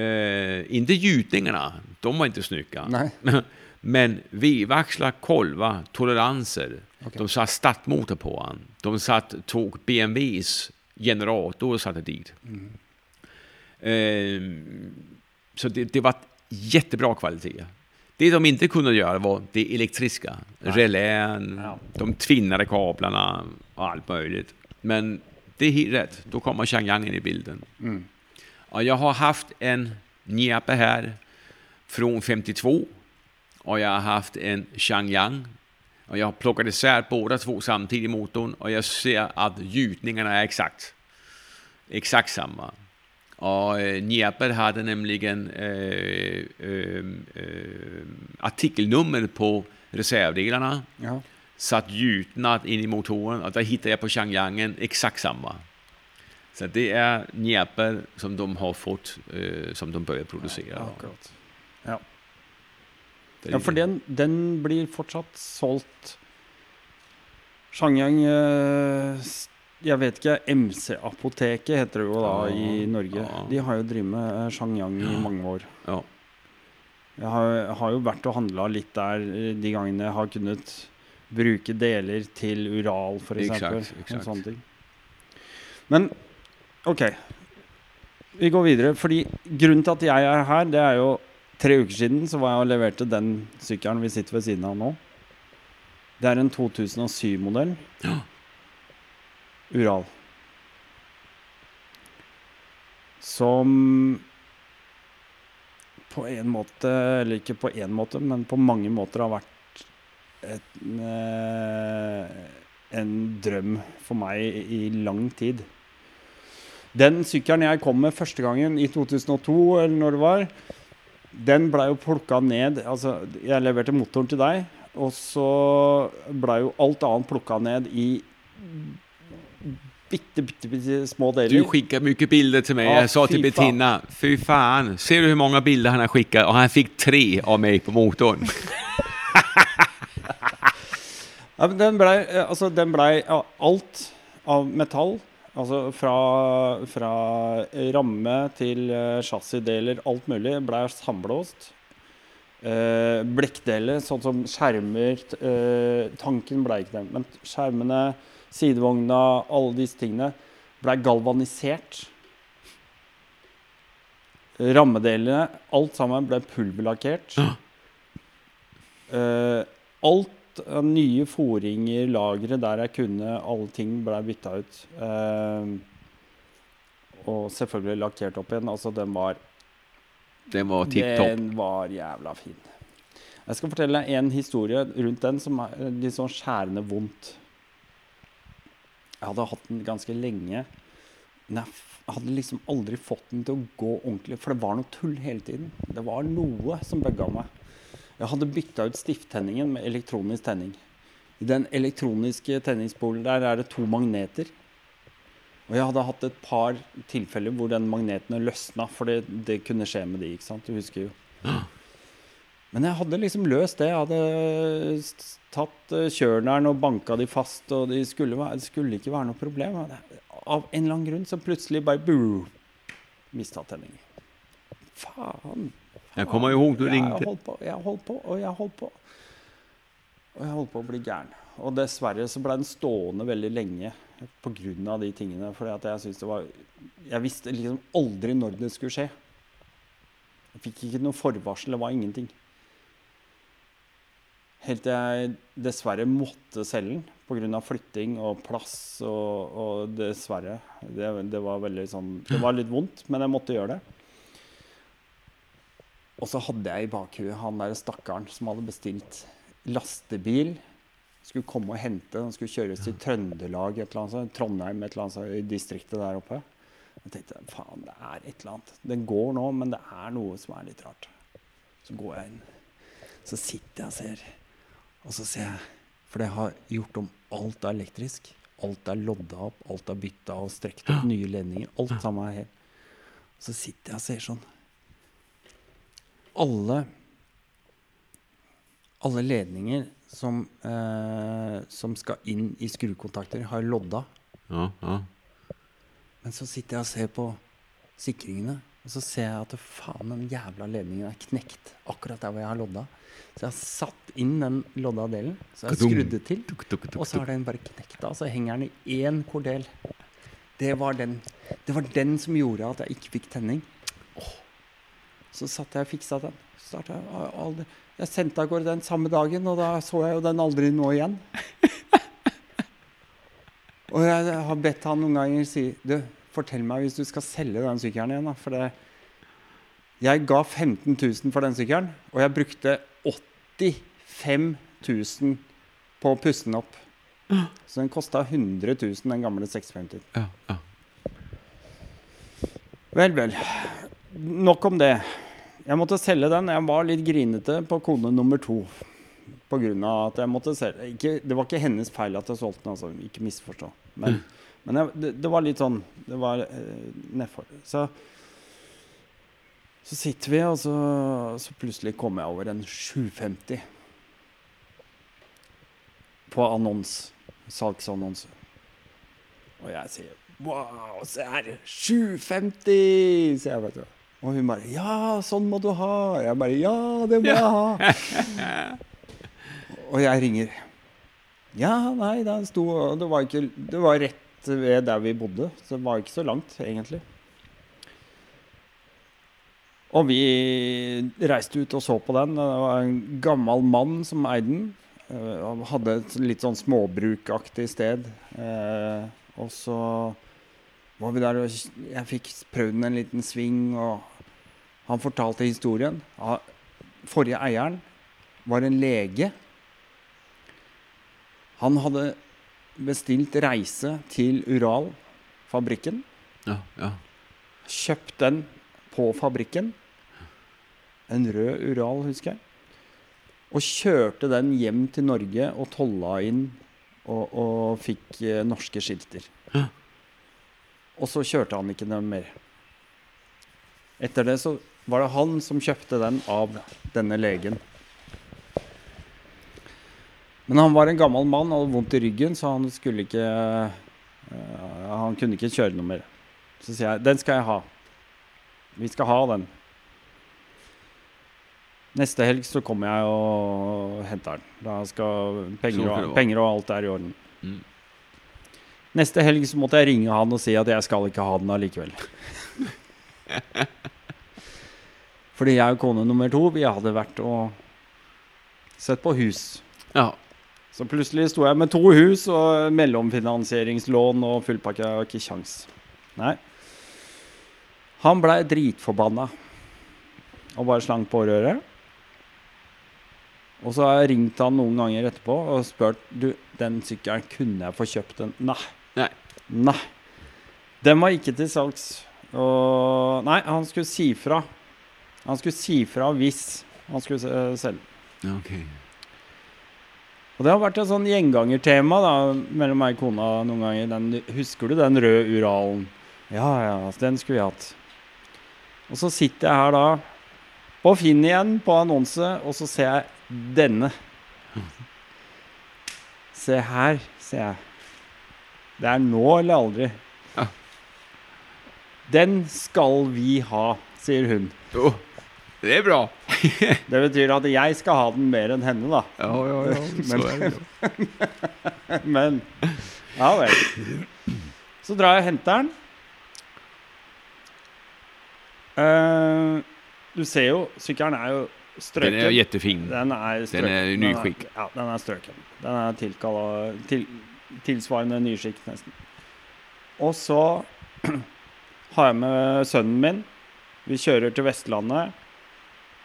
S2: Eh, inte gjutningarna, de var inte snygga. Men vevaxlar, kolvar, toleranser.
S1: Okay.
S2: De satt startmotor på han. De satt, tog BMWs generator och satte dit. Eh, så det, det var jättebra kvalitet. Det de inte kunde göra var det elektriska. Relän,
S1: Ja.
S2: de tvinnade kablarna och allt möjligt. Men det är helt rätt. Då kommer Changyang in i bilden. Ja, jag har haft en Njepe här från 52 och jag har haft en Changyang. Och jag har plockat isär båda två samtidigt i motorn och jag ser att gjutningarna är exakt. Exakt samma. Och eh, Njeper hade nämligen eh, eh, eh, artikelnummer på reservdelarna
S1: ja.
S2: satt gjutnat in i motorn och där hittade jag på Changyangen exakt samma. Så det är Njeper som de har fått, som de börjar producera.
S1: Akkurat. Ja. Ja, for den, den blir fortsatt solgt. Shangyang eh, Jeg vet ikke, MC-apoteket heter det jo da
S2: Ja,
S1: i Norge.
S2: ja.
S1: De har jo drevet med Shangyang i mange år.
S2: Ja.
S1: Jeg har, har jo vært og handla litt der eh, de gangene jeg har kunnet bruke deler til Ural, f.eks. Og sånne ting. Men OK. Vi går videre. Fordi grunnen til at jeg er her, det er jo Tre uker siden så var jeg og leverte den sykkelen vi sitter ved siden av nå. Det er en 2007-modell.
S2: Ja.
S1: Ural. Som på en måte, eller ikke på én måte, men på mange måter har vært et, eh, en drøm for meg i lang tid. Den sykkelen jeg kom med første gangen i 2002, eller når det var, den blei jo plukka ned Altså, jeg leverte motoren til deg, og så blei jo alt annet plukka ned i bitte, bitte, bitte små
S2: Du
S1: deler.
S2: mye bilder til meg.
S1: Ah,
S2: jeg sa
S1: til.
S2: Bettina, fy fan, ser du hvor mange bilder han har skickat? Og han fikk tre av meg på motoren.
S1: Ja, den blei eh, altså, ble, ja, alt av metall. Altså fra, fra ramme til uh, chassisdeler, alt mulig, blei samblåst. Eh, blekkdeler, sånn som skjermer eh, Tanken blei ikke det, men skjermene, sidevogna, alle disse tingene blei galvanisert. Rammedelene, alt sammen ble pulverlakkert. Eh, alt av nye foringer, lagre der jeg kunne, alle ting ble bytta ut. Eh, og selvfølgelig lakkert opp igjen. Altså, den var
S2: Den var tipptopp.
S1: Den var jævla fin. Jeg skal fortelle deg en historie rundt den som er litt sånn skjærende vondt. Jeg hadde hatt den ganske lenge. Men jeg hadde liksom aldri fått den til å gå ordentlig, for det var noe tull hele tiden. Det var noe som bugga meg. Jeg hadde bytta ut stifttenningen med elektronisk tenning. I den elektroniske tenningspolen der er det to magneter. Og jeg hadde hatt et par tilfeller hvor den magnetene løsna, for det, det kunne skje med de, ikke sant? Du husker jo. Men jeg hadde liksom løst det. Jeg hadde tatt uh, kjørneren og banka de fast, og de skulle, det skulle ikke være noe problem. Av en eller annen grunn så plutselig bare mista tenningen. Faen.
S2: Jag kommer ihåg du
S1: Jeg har holdt på, jeg holdt på, og jeg holdt på. Og jeg holdt på å bli gæren. Og dessverre så ble den stående veldig lenge pga. de tingene. At jeg syns det var Jeg visste liksom aldri når det skulle skje. Jeg fikk ikke noe forvarsel. Det var ingenting. Helt til jeg dessverre måtte selge den pga. flytting og plass og, og dessverre. Det, det var veldig sånn Det var litt vondt, men jeg måtte gjøre det. Og så hadde jeg i bakhuet han der stakkaren som hadde bestilt lastebil. Skulle komme og hente, han skulle kjøres til Trøndelag, et eller annet, sånt, Trondheim, et eller annet sånt, i distriktet der oppe. Jeg tenkte faen, det er et eller annet. Den går nå, men det er noe som er litt rart. Så går jeg inn. Så sitter jeg og ser. Og så ser jeg For det har gjort om alt er elektrisk. Alt er lodda opp, alt er bytta og strekt opp nye ledninger. Alt sammen er helt Så sitter jeg og ser sånn. Alle alle ledninger som, eh, som skal inn i skrukontakter, har lodda.
S2: Ja, ja.
S1: Men så sitter jeg og ser på sikringene, og så ser jeg at faen, den jævla ledningen er knekt akkurat der hvor jeg har lodda. Så jeg har satt inn den lodda delen, så jeg har skrudd det til, og så har den bare knekt av, så henger den i én kordel. Det var den, det var den som gjorde at jeg ikke fikk tenning. Så satt jeg og fiksa den. Jeg sendte av gårde den samme dagen, og da så jeg jo den aldri nå igjen. Og jeg har bedt han noen ganger si Du, fortell meg hvis du skal selge den sykkelen igjen. Da, for det, jeg ga 15 000 for den sykkelen, og jeg brukte 85 000 på å pusse den opp. Så den kosta 100 000, den gamle 650.
S2: Ja, ja.
S1: Vel, vel. Nok om det. Jeg måtte selge den. Jeg var litt grinete på kone nummer to. På grunn av at jeg måtte selge ikke, Det var ikke hennes feil at jeg solgte den, altså. Ikke misforstå. Men, men jeg, det, det var litt sånn Det var eh, nedfor. Så, så sitter vi, og så, så plutselig kommer jeg over en 750 på annons. Salgsannonse. Og jeg sier Wow, se her! 750! sier jeg, vet du. Og hun bare Ja, sånn må du ha. Jeg bare Ja, det må jeg ha. og jeg ringer. Ja, nei, den sto Det var ikke Det var rett ved der vi bodde, så det var ikke så langt, egentlig. Og vi reiste ut og så på den. Det var en gammel mann som eide den. Eh, Han hadde et litt sånn småbrukaktig sted. Eh, og så var vi der, og jeg fikk prøvd den en liten sving, og han fortalte historien. Forrige eieren var en lege. Han hadde bestilt reise til Ural-fabrikken.
S2: Ja, ja.
S1: Kjøpt den på fabrikken. En rød Ural, husker jeg. Og kjørte den hjem til Norge og tolla inn og, og fikk eh, norske skilter.
S2: Ja.
S1: Og så kjørte han ikke den mer. Etter det så var det han som kjøpte den av denne legen. Men han var en gammel mann og hadde vondt i ryggen, så han skulle ikke uh, Han kunne ikke kjøre noe mer. Så sier jeg den skal jeg ha. Vi skal ha den. Neste helg så kommer jeg og henter den. Da skal penger og, penger og alt er i orden.
S2: Mm.
S1: Neste helg så måtte jeg ringe han og si at jeg skal ikke ha den allikevel. Fordi jeg og kone nummer to vi hadde vært og sett på hus.
S2: Ja.
S1: Så plutselig sto jeg med to hus og mellomfinansieringslån og fullpakke. Jeg har ikke kjangs. Nei. Han blei dritforbanna og bare slang på røret. Og så har jeg ringt han noen ganger etterpå og spurt Du, den sykkelen kunne jeg få kjøpt den. Nei.
S2: Nei.
S1: Nei. Den var ikke til salgs. Og Nei, han skulle si fra. Han skulle si fra hvis han skulle se- selge.
S2: Ja, ok.
S1: Og det har vært et sånn gjengangertema da, mellom meg og kona noen ganger. Den, husker du den røde Uralen? Ja, ja, den skulle vi hatt. Og så sitter jeg her da på Finn igjen, på annonse, og så ser jeg denne. Se her, ser jeg. Det er nå eller aldri.
S2: Ja.
S1: Den skal vi ha, sier hun.
S2: Jo, det er bra.
S1: Det betyr at jeg skal ha den mer enn henne, da.
S2: Ja, ja, ja. Så er det. jo.
S1: Men Ja vel. Så drar jeg og henter den. Uh, du ser jo, sykkelen er jo strøken.
S2: Den er jettefin.
S1: Den er strøken.
S2: Den er nyskikk.
S1: Ja, den er strøken. Den er tilkalla til, tilsvarende nyskikk, nesten. Og så har jeg med sønnen min. Vi kjører til Vestlandet.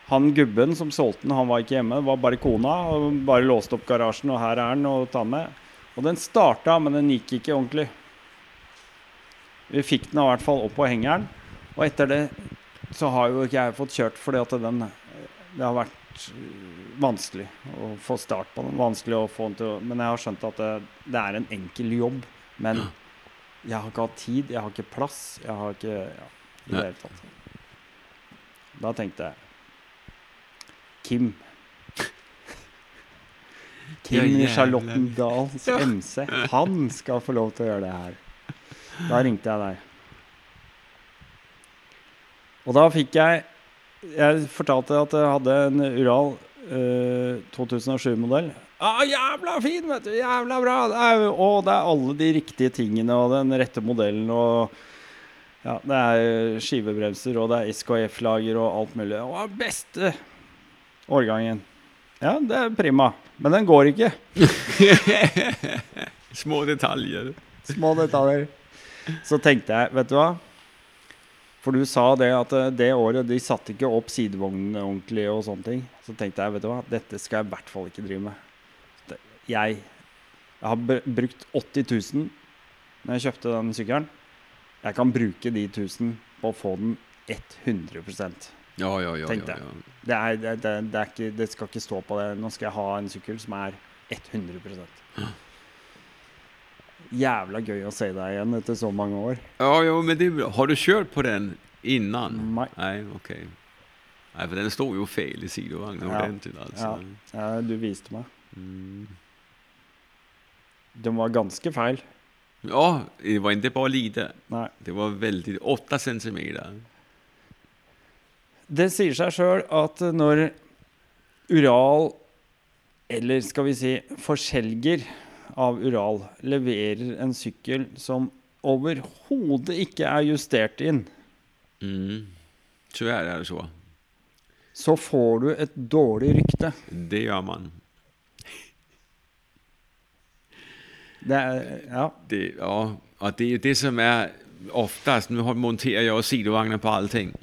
S1: Han gubben som solgte den, han var ikke hjemme. Det var bare kona. og Bare låste opp garasjen, og her er den, og ta med. Og den starta, men den gikk ikke ordentlig. Vi fikk den i hvert fall opp på hengeren. Og etter det så har jo ikke jeg fått kjørt fordi at den Det har vært øh, vanskelig å få start på den. Vanskelig å få den til å Men jeg har skjønt at det, det er en enkel jobb. Men jeg har ikke hatt tid, jeg har ikke plass, jeg har ikke ja, I det hele tatt. Da tenkte jeg Kim. Kim i Charlottendals ja. MC. Han skal få lov til å gjøre det her. Da ringte jeg deg. Og da fikk jeg Jeg fortalte at jeg hadde en Ural uh, 2007-modell. Ah, jævla fin, vet du! Jævla bra! Det er, og det er alle de riktige tingene og den rette modellen og ja, Det er skivebremser, og det er SKF-lager og alt mulig. Og beste årgangen. Ja, det er prima. Men den går ikke.
S2: Små detaljer.
S1: Små detaljer. Så tenkte jeg, vet du hva? For du sa det at eh, det året de satte ikke opp sidevognene ordentlig og sånne ting. Så tenkte jeg, vet du hva, dette skal jeg i hvert fall ikke drive med. Jeg, jeg har brukt 80 000 når jeg kjøpte den sykkelen. Jeg kan bruke de 1000 på å få den 100
S2: Ja, ja, ja.
S1: Tenkte jeg. det, er, det, det, det, er ikke, det skal ikke stå på det. Nå skal jeg ha en sykkel som er 100% Jævla gøy å se deg igjen etter så mange år.
S2: Ja, ja, men det. Har du kjørt på den innan?
S1: Nei.
S2: Nei, ok. Nei, for den står jo feil i sidovagnen
S1: Ja.
S2: ordentlig. Altså.
S1: Ja. Ja, du viste meg.
S2: Mm.
S1: Den var ganske feil.
S2: Ja, det var ikke bare lite.
S1: Nei.
S2: Det var veldig 8 centimeter.
S1: Det sier seg sjøl at når Ural, eller skal vi si forselger av Ural, leverer en sykkel som overhodet ikke er justert inn,
S2: Mm. Tyvärr er det så.
S1: så får du et dårlig rykte.
S2: Det gjør man.
S1: Det er Ja.
S2: Det, ja, Og det er det som er oftest Nå monterer jeg jag sidevogner på allting.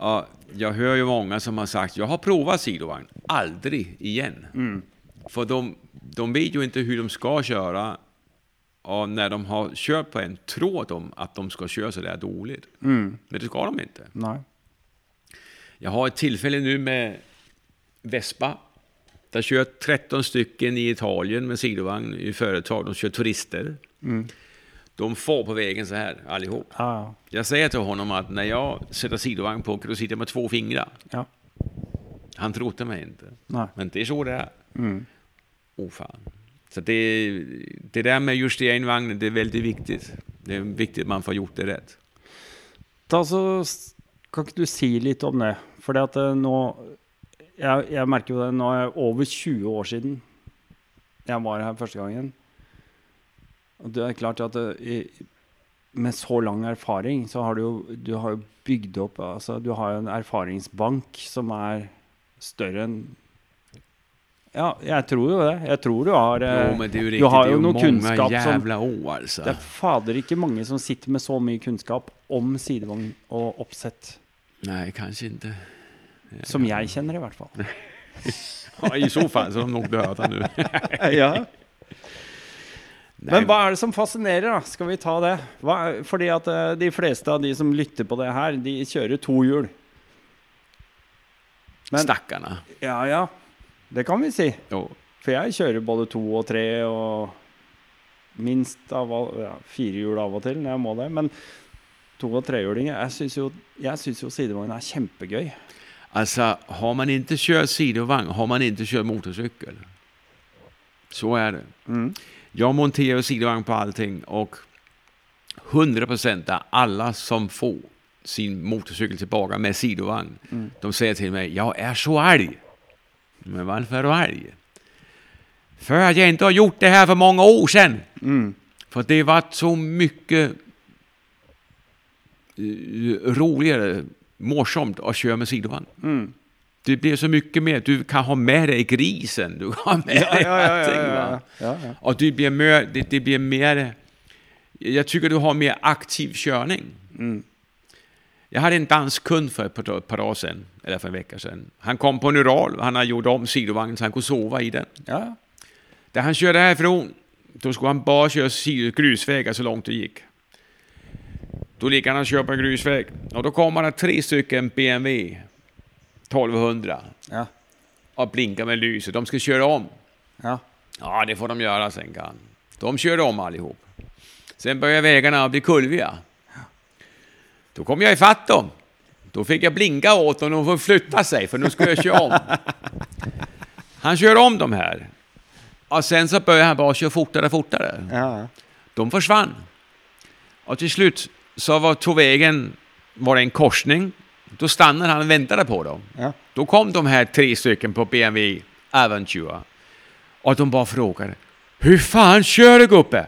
S2: Och jag hör ju många som har sagt, jag har provat sidovagn, aldrig igen. För de, de vet ju inte hur de ska köra. Och när de har kört på en tror de att de ska köra så där dåligt. Men det ska de inte.
S1: Nei.
S2: Jag har ett tillfälle nu med Vespa. Där kör 13 stycken i Italien med sidovagn i företag. De kör turister. De får på vägen så här allihop.
S1: Ja, ja.
S2: Jag säger till honom att när jag sätter sidovagn på då sitter jag med två fingrar.
S1: ja.
S2: Han trodde mig inte.
S1: Nej.
S2: Men det är så det är. Oh fan. Så det, det där med justera in vagnen, det är väldigt viktigt. Det är viktigt att man får gjort det rätt.
S1: Da så Kan ikke du si litt om det? Fordi at eh, nå jeg, jeg merker jo det nå er det over 20 år siden jeg var her første gangen. Og det er klart at det, i, med så lang erfaring, så har du jo du har jo bygd opp altså Du har jo en erfaringsbank som er større enn Ja, jeg tror jo det. Jeg tror du har eh,
S2: Jo, det ju
S1: du har
S2: Det
S1: jo
S2: ju
S1: noe kunnskap som
S2: år alltså.
S1: Det er fader ikke mange som sitter med så mye kunnskap om sidevogn og oppsett.
S2: Nei, kanskje ikke.
S1: Jeg, Som jeg kjenner, i hvert fall.
S2: Ja, I så fall så har de nog döda nu.
S1: ja. Men hva er det som fascinerer, da? Skal vi ta det? Hva, fordi at eh, de fleste av de som lytter på det her, de kjører to hjul. Men Ja, ja. Det kan vi si.
S2: Jo.
S1: For jeg kjører både to og tre og minst av all- ja, fire hjul av og til når jeg må det. Men to- og trehjulinger Jeg syns jo, jo sidevogn er kjempegøy.
S2: Altså, har man ikke kjørt sidevogn, har man ikke kjørt motorcykel. Så er det.
S1: Mm.
S2: Jag monterar sidovagn på allting och 100% av alla som får sin motorcykel tillbaka med sidovagn, de säger till mig, jag är så arg. Men varför är du arg? För att jag inte har gjort det här för många år sedan.
S1: Mm.
S2: För det varit så mycket eh, roligare, morsomt att köra med sidovagn.
S1: Mm.
S2: Det blir så mye mer. Du kan ha med deg grisen, du kan ha med deg ja, ja,
S1: ja, ja.
S2: Og det blir mer, det, det blir mer, Jeg tycker du har mer aktiv kjøring.
S1: Mm.
S2: Jeg hadde en dansk kund for et par, par år sedan, eller for en uke siden. Han kom på en Ural, han har gjort om sidevognen så han kunne sove i den.
S1: Ja.
S2: Där han kjørte herfra, da skulle han bare kjøre grusveier så langt det gikk. Da ligger han og kjører på en grusväg. Da kommer det tre stycken BMW 1200
S1: Ja.
S2: och blinkar med lyset. De ska köra om.
S1: Ja.
S2: Ja, det får de göra, sen kan. De körde om allihop. Sen började vägarna bli kurviga. Då kom jag ifatt dem. Då fick jag blinka åt dem och de får flytta sig, för nu skulle jag köra om. Han kör om de här. Och sen så började han bara köra fortare och fortare.
S1: Ja.
S2: De försvann. Och till slut så var, tog vägen, var det en korsning. Då stannade han och väntade på dem.
S1: Ja.
S2: Då kom de här tre stycken på BMW Aventura. Och de bara frågade, hur fan kör du gubbe?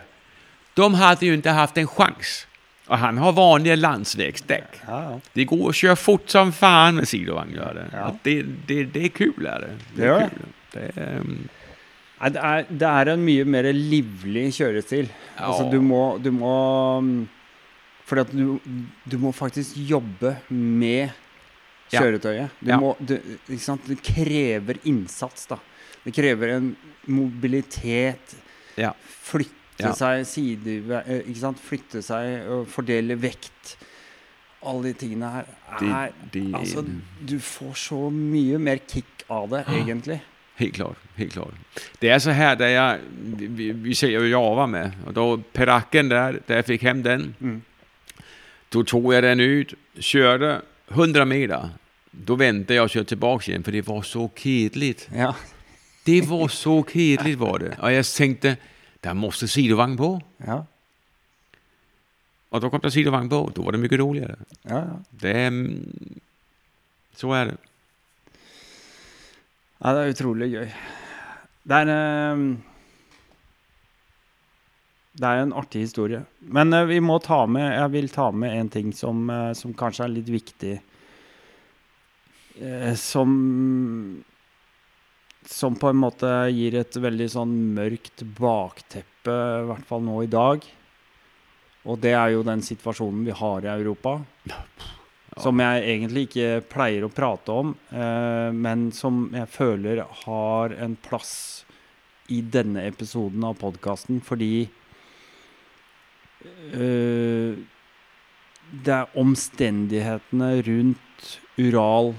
S2: De hade ju inte haft en chans. Och han har vanliga landsvägsdäck.
S1: Ja.
S2: Det går att köra fort som fan med sidovagn. Gör det.
S1: Ja.
S2: Det, det, det är kul. Är det.
S1: Det är, det.
S2: kul. Det är, um,
S1: Det er, det er en mye mer livlig kjørestil.
S2: Ja.
S1: Altså, du må, du må mm, Fordi at du, du må faktisk jobbe med kjøretøyet. Du
S2: Ja.
S1: må, du, ikke sant? Det krever innsats, da. Det krever en mobilitet.
S2: ja.
S1: Flytte
S2: Ja.
S1: seg side, eh, ikke sant? Flytte seg og fordele vekt. Alle de tingene her er
S2: de,
S1: Altså, du får så mye mer kick av det, egentlig.
S2: Helt klart, helt klart. Det er så her det jeg, vi, vi säger ju Java med, og da perakken der, da jeg fikk hjem den,
S1: Mm.
S2: Då tog jag den ut, körde 100 meter, då ventet jag och körde tillbaka igen, för det var så kedligt.
S1: Ja.
S2: Det var så kedligt var det. Och jag tänkte, där måste sidovagn på.
S1: Ja.
S2: Och då kom det sidovagn på, då var det mycket roligare.
S1: ja, ja.
S2: Det mm, så är det.
S1: Ja, det er utrolig gøy. Det er eh, Det er en artig historie. Men uh, vi må ta med Jeg vil ta med en ting som, uh, som kanskje er litt viktig. Eh, som Som på en måte gir et veldig sånn mørkt bakteppe, i hvert fall nå i dag. Og det er jo den situasjonen vi har i Europa. Som jeg egentlig ikke pleier å prate om, eh, men som jeg føler har en plass i denne episoden av podkasten, fordi eh, Det er omstendighetene rundt Ural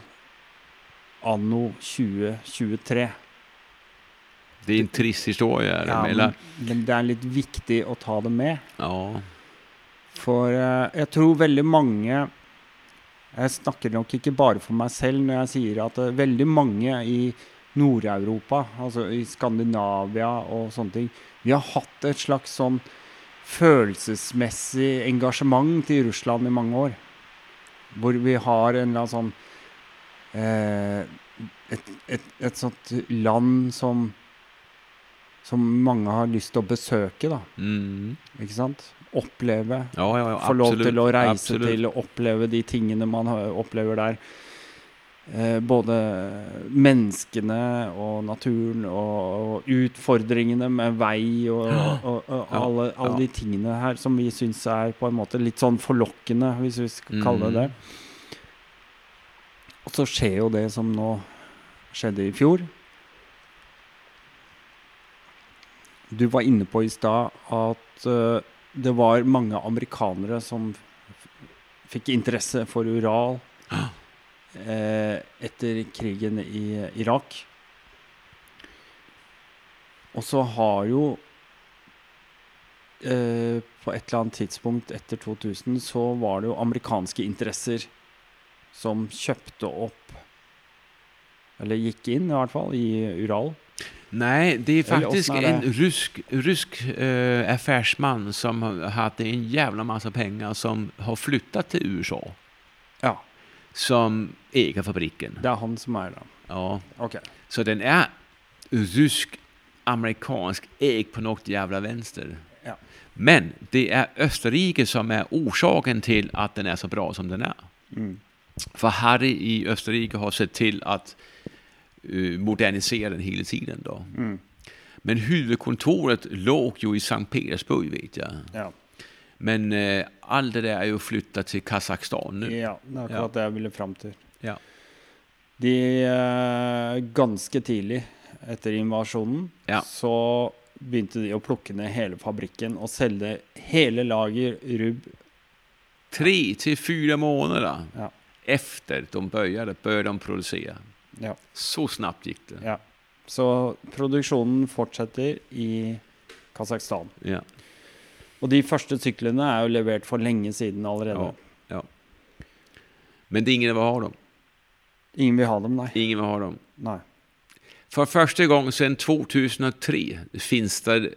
S1: anno 2023.
S2: Det er en trist historie.
S1: Ja,
S2: men-
S1: men, men det er litt viktig å ta det med.
S2: ja.
S1: For uh, jeg tror veldig mange Jeg snakker nok ikke bare for meg selv når jeg sier at uh, veldig mange i Nord-Europa, altså i Skandinavia og sånne ting, vi har hatt et slags sånn følelsesmessig engasjement til Russland i mange år. Hvor vi har en eller annen sånn eh, et, et, et sånt land som som mange har lyst til å besøke, da.
S2: Mm.
S1: Ikke sant? Oppleve.
S2: Ja, ja, ja,
S1: Få lov til å reise
S2: absolutt.
S1: til og oppleve de tingene man opplever der. Eh, både menneskene og naturen og, og utfordringene med vei og, og, og
S2: Ja,
S1: alle, alle de tingene her som vi syns er på en måte litt sånn forlokkende, hvis vi skal kalle det det.
S2: Mm.
S1: Og så skjer jo det som nå skjedde i fjor. Du var inne på i stad at uh, det var mange amerikanere som fikk interesse for Ural eh, etter krigen i Irak. Og så har jo eh, På et eller annet tidspunkt etter 2000 så var det jo amerikanske interesser som kjøpte opp Eller gikk inn, i hvert fall, i Ural.
S2: Nei, det er
S1: Eller er det?
S2: en
S1: rusk
S2: rysk, rysk eh, affærsmann som har- hatt en jævla masse penger, som har flyttet til USA.
S1: Ja.
S2: Som eier fabriken.
S1: Det er han som er den?
S2: Ja.
S1: Okay.
S2: Så den er rysk, amerikansk, ägd på noe jævla venstre.
S1: Ja.
S2: Men det er Østerrike som er orsaken til at den er så bra som den er.
S1: Mm.
S2: For Harry i Østerrike har sett til å uh, modernisere den hele tiden. Då.
S1: Mm.
S2: Men huvudkontoret låg jo i St. Petersburg vet jeg.
S1: Ja.
S2: Men eh, allt det der er jo flytta til Kazakstan nå.
S1: Ja, det er akkurat det jeg ville fram til.
S2: Ja.
S1: De eh, Ganske tidlig etter invasjonen
S2: Ja.
S1: så begynte de å plukke ned hele fabrikken og selge hele lager rubb.
S2: Tre til fire måneder
S1: Ja.
S2: efter de begynte, bør de produsere.
S1: Ja.
S2: Så snabbt gikk det.
S1: Ja. Så produksjonen fortsetter i Kasakhstan.
S2: Ja.
S1: Og de første syklene er jo levert for lenge siden allerede.
S2: Ja. Men det er ingen vill ha dem.
S1: Ingen vil ha dem, nei.
S2: Ingen vil ha dem.
S1: nei.
S2: For første gang siden 2003 fins det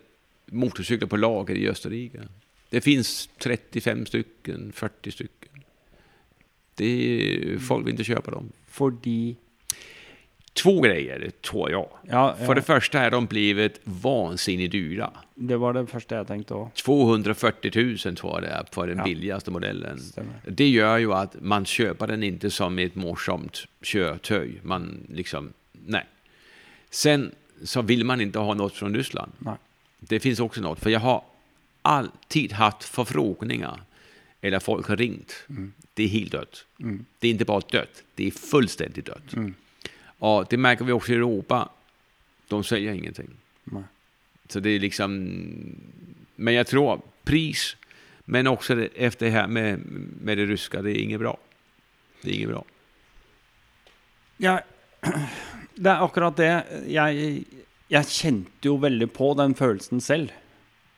S2: motorsykler på lager i Østerrike. Det fins 35 stykker, 40 stykker. Det folk vil ikke kjøpe dem.
S1: Fordi
S2: Två grejer, tror jag.
S1: Ja, ja
S2: För det första är de blivit vansinnigt dyra.
S1: det var det første jeg tenkte òg.
S2: 240 000 tror jag det är för den
S1: Ja.
S2: billigaste modellen.
S1: Stämmer.
S2: Det gör ju att man köper den inte som ett morsomt körtöj. Man liksom, nej. Sen så vill man inte ha något från Ryssland.
S1: Nej.
S2: Det finns också något, för jag har alltid haft förfrågningar. Eller folk har ringt. Det är helt dött.
S1: Mm.
S2: Det är inte bara dött, det är fullständigt dött.
S1: Mm.
S2: Och det märker vi också i Europa. De säljer ingenting.
S1: Nej.
S2: Så det är liksom... Men jag tror pris, men också etter efter det här med, med det ryska, det är inget bra. Det är inget bra.
S1: Ja, det er akkurat det. Jeg, jeg kjente jo veldig på den følelsen selv.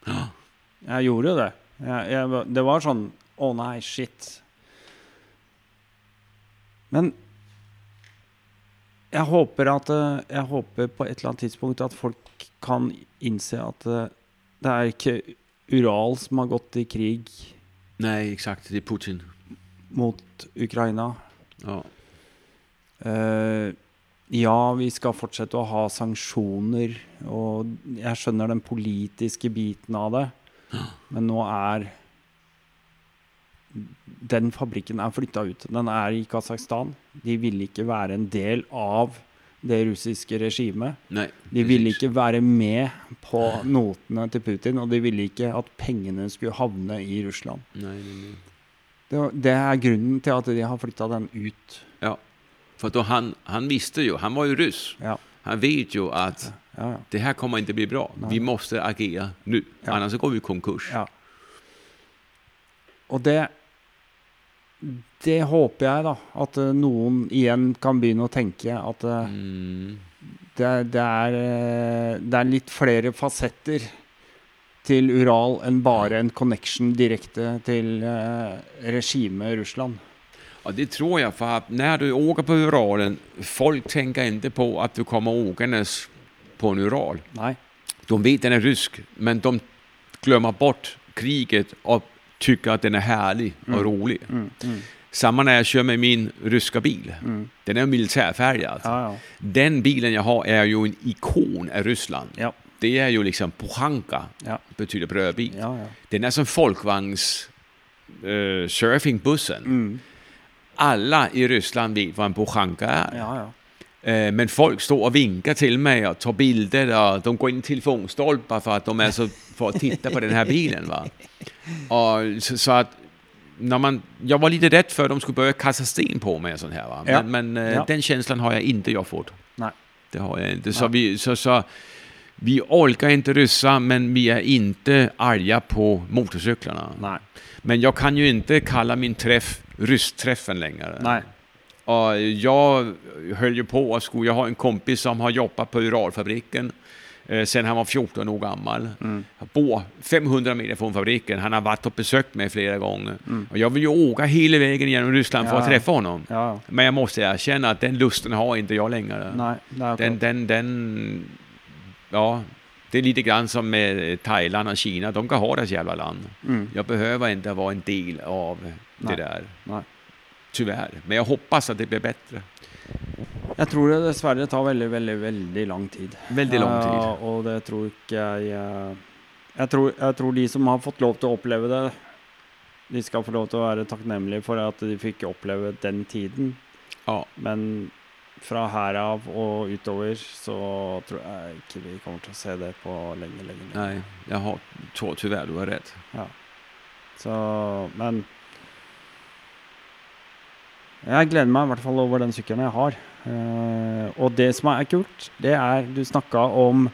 S1: Ja. Jeg gjorde jo det. Jeg, jeg, det var sånn Å nei, shit. Men jeg håper at eh, Jeg håper på et eller annet tidspunkt at folk kan innse at eh, det er ikke Ural som har gått i krig
S2: Nej, exakt. Det är Putin.
S1: mot Ukraina.
S2: Ja.
S1: Eh, ja, vi skal fortsette å ha sanksjoner, og jeg skjønner den politiske biten av det, men nå er Den fabrikken er flytta ut. Den er i Kasakhstan. De ville ikke være en del av det russiske regimet.
S2: Nei,
S1: De ville ikke være med på notene til Putin, og de ville ikke at pengene skulle havne i Russland.
S2: Nei, nei.
S1: Det, det er grunnen til at de har flytta den ut.
S2: Ja. for da, han, han visste jo han var jo russ.
S1: Ja,
S2: Han vet jo at
S1: ja, ja.
S2: det her kommer ikke bli bra. Vi må agere
S1: nå,
S2: annars går vi konkurs.
S1: Ja. Og det Det håper jeg, da. At eh, noen igjen kan begynne å tenke at eh,
S2: Mm.
S1: det, det, er, eh, det er litt flere fasetter til Ural enn bare en connection direkte til uh, regimet Russland.
S2: Ja, det tror jeg, for når du åker på Uralen, folk tenker ikke på at du kommer åkende på en Ural.
S1: Nei.
S2: De vet den er rysk, men de glemmer bort kriget och tycker att den är härlig och rolig.
S1: Mm, mm,
S2: Samma när jag kör med min ryska bil.
S1: mm.
S2: Den är militärfärgad.
S1: Ja, ja.
S2: Den bilen jag har är ju en ikon av Ryssland.
S1: Ja,
S2: Det är ju liksom
S1: Pohanka,
S2: betyder
S1: ja.
S2: Den är som folkvagns eh, surfingbussen.
S1: Mm.
S2: Alla i Ryssland vet vad en Puchanka är. Eh, men folk står og vinker til meg og tar bilder og de går inn i telefonstolper for at de er så for å titta på den här bilen. Va? Och så, så att när man, jag var lite rädd för de skulle börja kasta sten på mig och sånt här. Va? Men,
S1: Ja.
S2: men eh,
S1: Ja.
S2: den känslan har jag inte jag fått.
S1: Nej.
S2: Det har jag inte. Så,
S1: Nej.
S2: vi, så, så vi orkar inte ryssa men vi är inte arga på motorcyklarna. Men jag kan ju inte kalla min träff ryssträffen längre.
S1: Nei.
S2: Och jag höll ju på att skulle, jag har en kompis som har jobbat på Uralfabriken eh, sen han var 14 år gammal.
S1: Mm.
S2: Bor 500 meter från fabriken. Han har varit och besökt mig flera gånger.
S1: Mm.
S2: Och jag vill ju åka hela vägen genom Ryssland för
S1: Ja.
S2: att träffa honom.
S1: Ja.
S2: Men jag måste erkänna att den lusten har inte jag längre.
S1: Nej, det er
S2: Den, den, den, ja, det är lite grann som med Thailand och Kina. De kan ha deras jävla land.
S1: Mm.
S2: Jag behöver inte vara en del av det
S1: Nej.
S2: där.
S1: Nei.
S2: Tyvärr. Men jag hoppas att det blir bättre.
S1: Jeg tror det dessverre tar veldig, veldig, veldig lang tid.
S2: Veldig lang tid.
S1: Uh, og det tror ikke jeg eh, jeg tror, jeg tror de som har fått lov til å oppleve det, de skal få lov til å være takknemlige for at de fikk oppleve den tiden.
S2: Ja.
S1: Men fra her av og utover så tror jeg ikke vi kommer til å se det på lenge, lenge. lenge.
S2: Nej, jag har, tror tyvärr du har rätt.
S1: Så Men jeg gleder meg i hvert fall over den sykkelen jeg har. Uh, og det som er kult, det er Du snakka om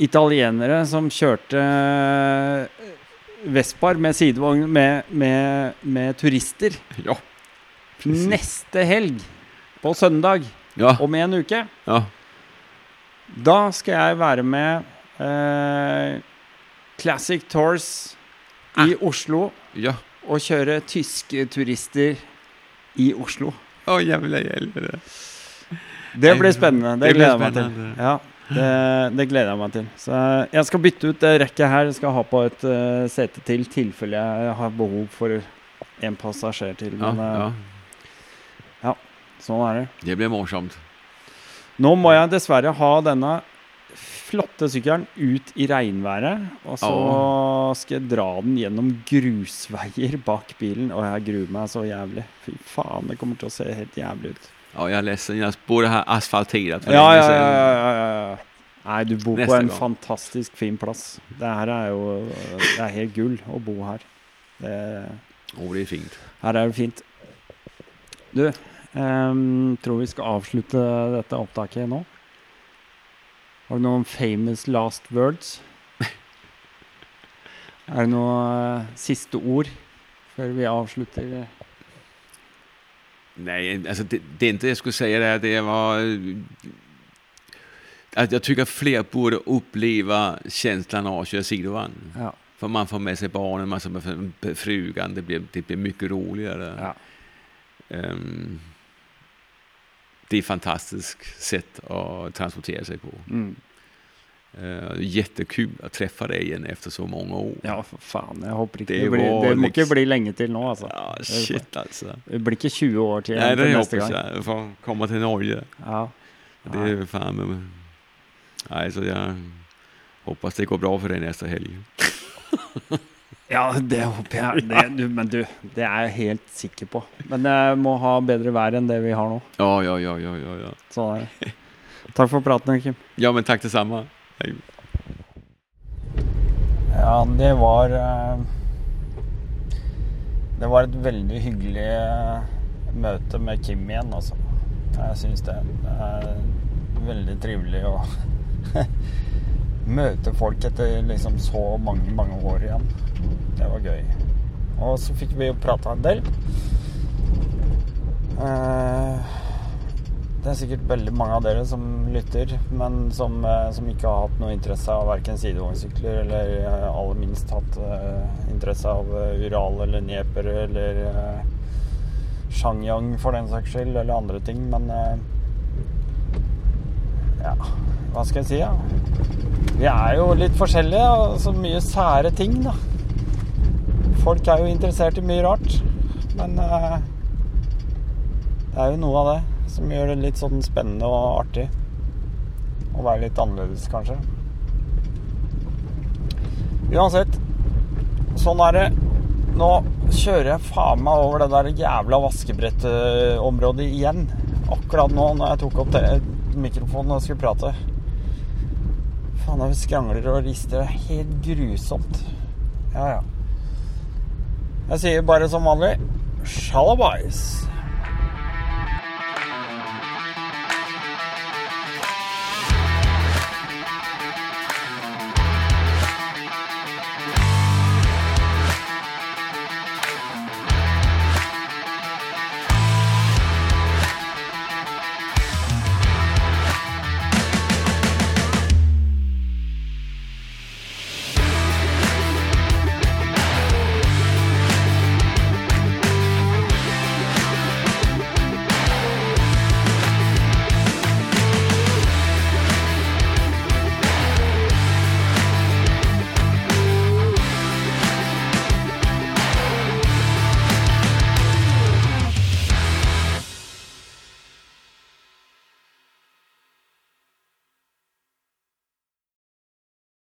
S1: italienere som kjørte Vespar med sidevogn med, med, med turister
S2: Ja.
S1: neste helg, på søndag,
S2: Ja.
S1: om en uke.
S2: Ja.
S1: Da skal jeg være med eh, Classic Tours i Oslo
S2: Ja.
S1: og kjøre tyske turister i Oslo.
S2: Å, jævla hjelvete.
S1: Det blir spennende. Det,
S2: Det blir
S1: gleder jeg meg til. Ja, det, det gleder jeg meg til. Så jeg skal bytte ut det rekket her. Jeg skal ha på et uh, sete til, tilfelle jeg har behov for en passasjer til.
S2: Ja,
S1: ja. eh,
S2: ja.
S1: sånn er det.
S2: Det blir morsomt.
S1: Nå må jeg dessverre ha denne flotte sykkelen ut i regnværet. Og så skal jeg dra den gjennom grusveier bak bilen. Og jeg gruer meg så jævlig. Fy faen, det kommer til å se helt jævlig ut.
S2: Ja, jeg er ledsen. Jeg borde her asfaltert
S1: Ja, ja, ja, ja. Nei, du bor på en
S2: gang.
S1: fantastisk fin plass. Det her er jo Det er helt gull å bo her. Det,
S2: Å, det er fint.
S1: her er det fint. Du, um, tror vi skal avslutte dette opptaket nå. Har du noen famous last words? Er det noen uh, siste ord før vi avslutter?
S2: Nej, alltså det, det enda jag skulle säga där, det var eh, att jag tycker fler borde uppleva känslan av att köra sidovagn.
S1: Ja.
S2: För man får med sig barnen, man får med frugan, det blir, det blir mycket roligare.
S1: ja.
S2: Ehm, det är ett fantastiskt sätt att transportera sig på.
S1: Mm.
S2: Uh, jättekul å treffe deg igjen efter så mange år.
S1: ja, for faen. Jeg håper ikke
S2: Det
S1: det, blir, det må ikke
S2: liksom-
S1: bli lenge til nå, altså.
S2: Ja, shit altså.
S1: Det blir ikke 20 år til,
S2: Nej,
S1: til
S2: det
S1: neste
S2: hoppas
S1: gang.
S2: Jag får komme til Norge.
S1: Ja.
S2: Det er faen meg Nei, så jeg hoppas det går bra for deg neste helg.
S1: ja, det håper jeg. Det, du, men du, det er jeg helt sikker på. Men jeg må ha bedre vær enn det vi har nå.
S2: Ja, ja, ja, ja, ja. Ja,
S1: Sånn er. Takk for praten, Kim.
S2: ja men takk det samme. Hei.
S4: Ja, det var eh, Det var et veldig hyggelig eh, møte med Kim igjen, altså. Jeg syns det. Det er veldig trivelig å møte folk etter liksom så mange, mange år igjen. Det var gøy. Og så fikk vi jo prata en del. Eh, det er sikkert veldig mange av dere som lytter, men som, eh, som ikke har hatt noe interesse av verken sidevognsykler eller eh, aller minst hatt interesse av Ural eller Nieper eller Shangyang for den saks skyld, eller andre ting, men Ja, hva skal jeg si, da? Vi er jo litt forskjellige, og så mye sære ting, da. Folk er jo interessert i mye rart, men eh, det er jo noe av det som gjør det litt sånn spennende og artig. Å være litt annerledes, kanskje. Uansett, sånn er det. Nå kjører jeg faen meg over det der jævla vaskebrettområdet igjen. Akkurat nå når jeg tok opp mikrofonen og skulle prate. Faen, det skrangler og rister. Det er helt grusomt. Ja, ja. Jeg sier bare som vanlig shalabais.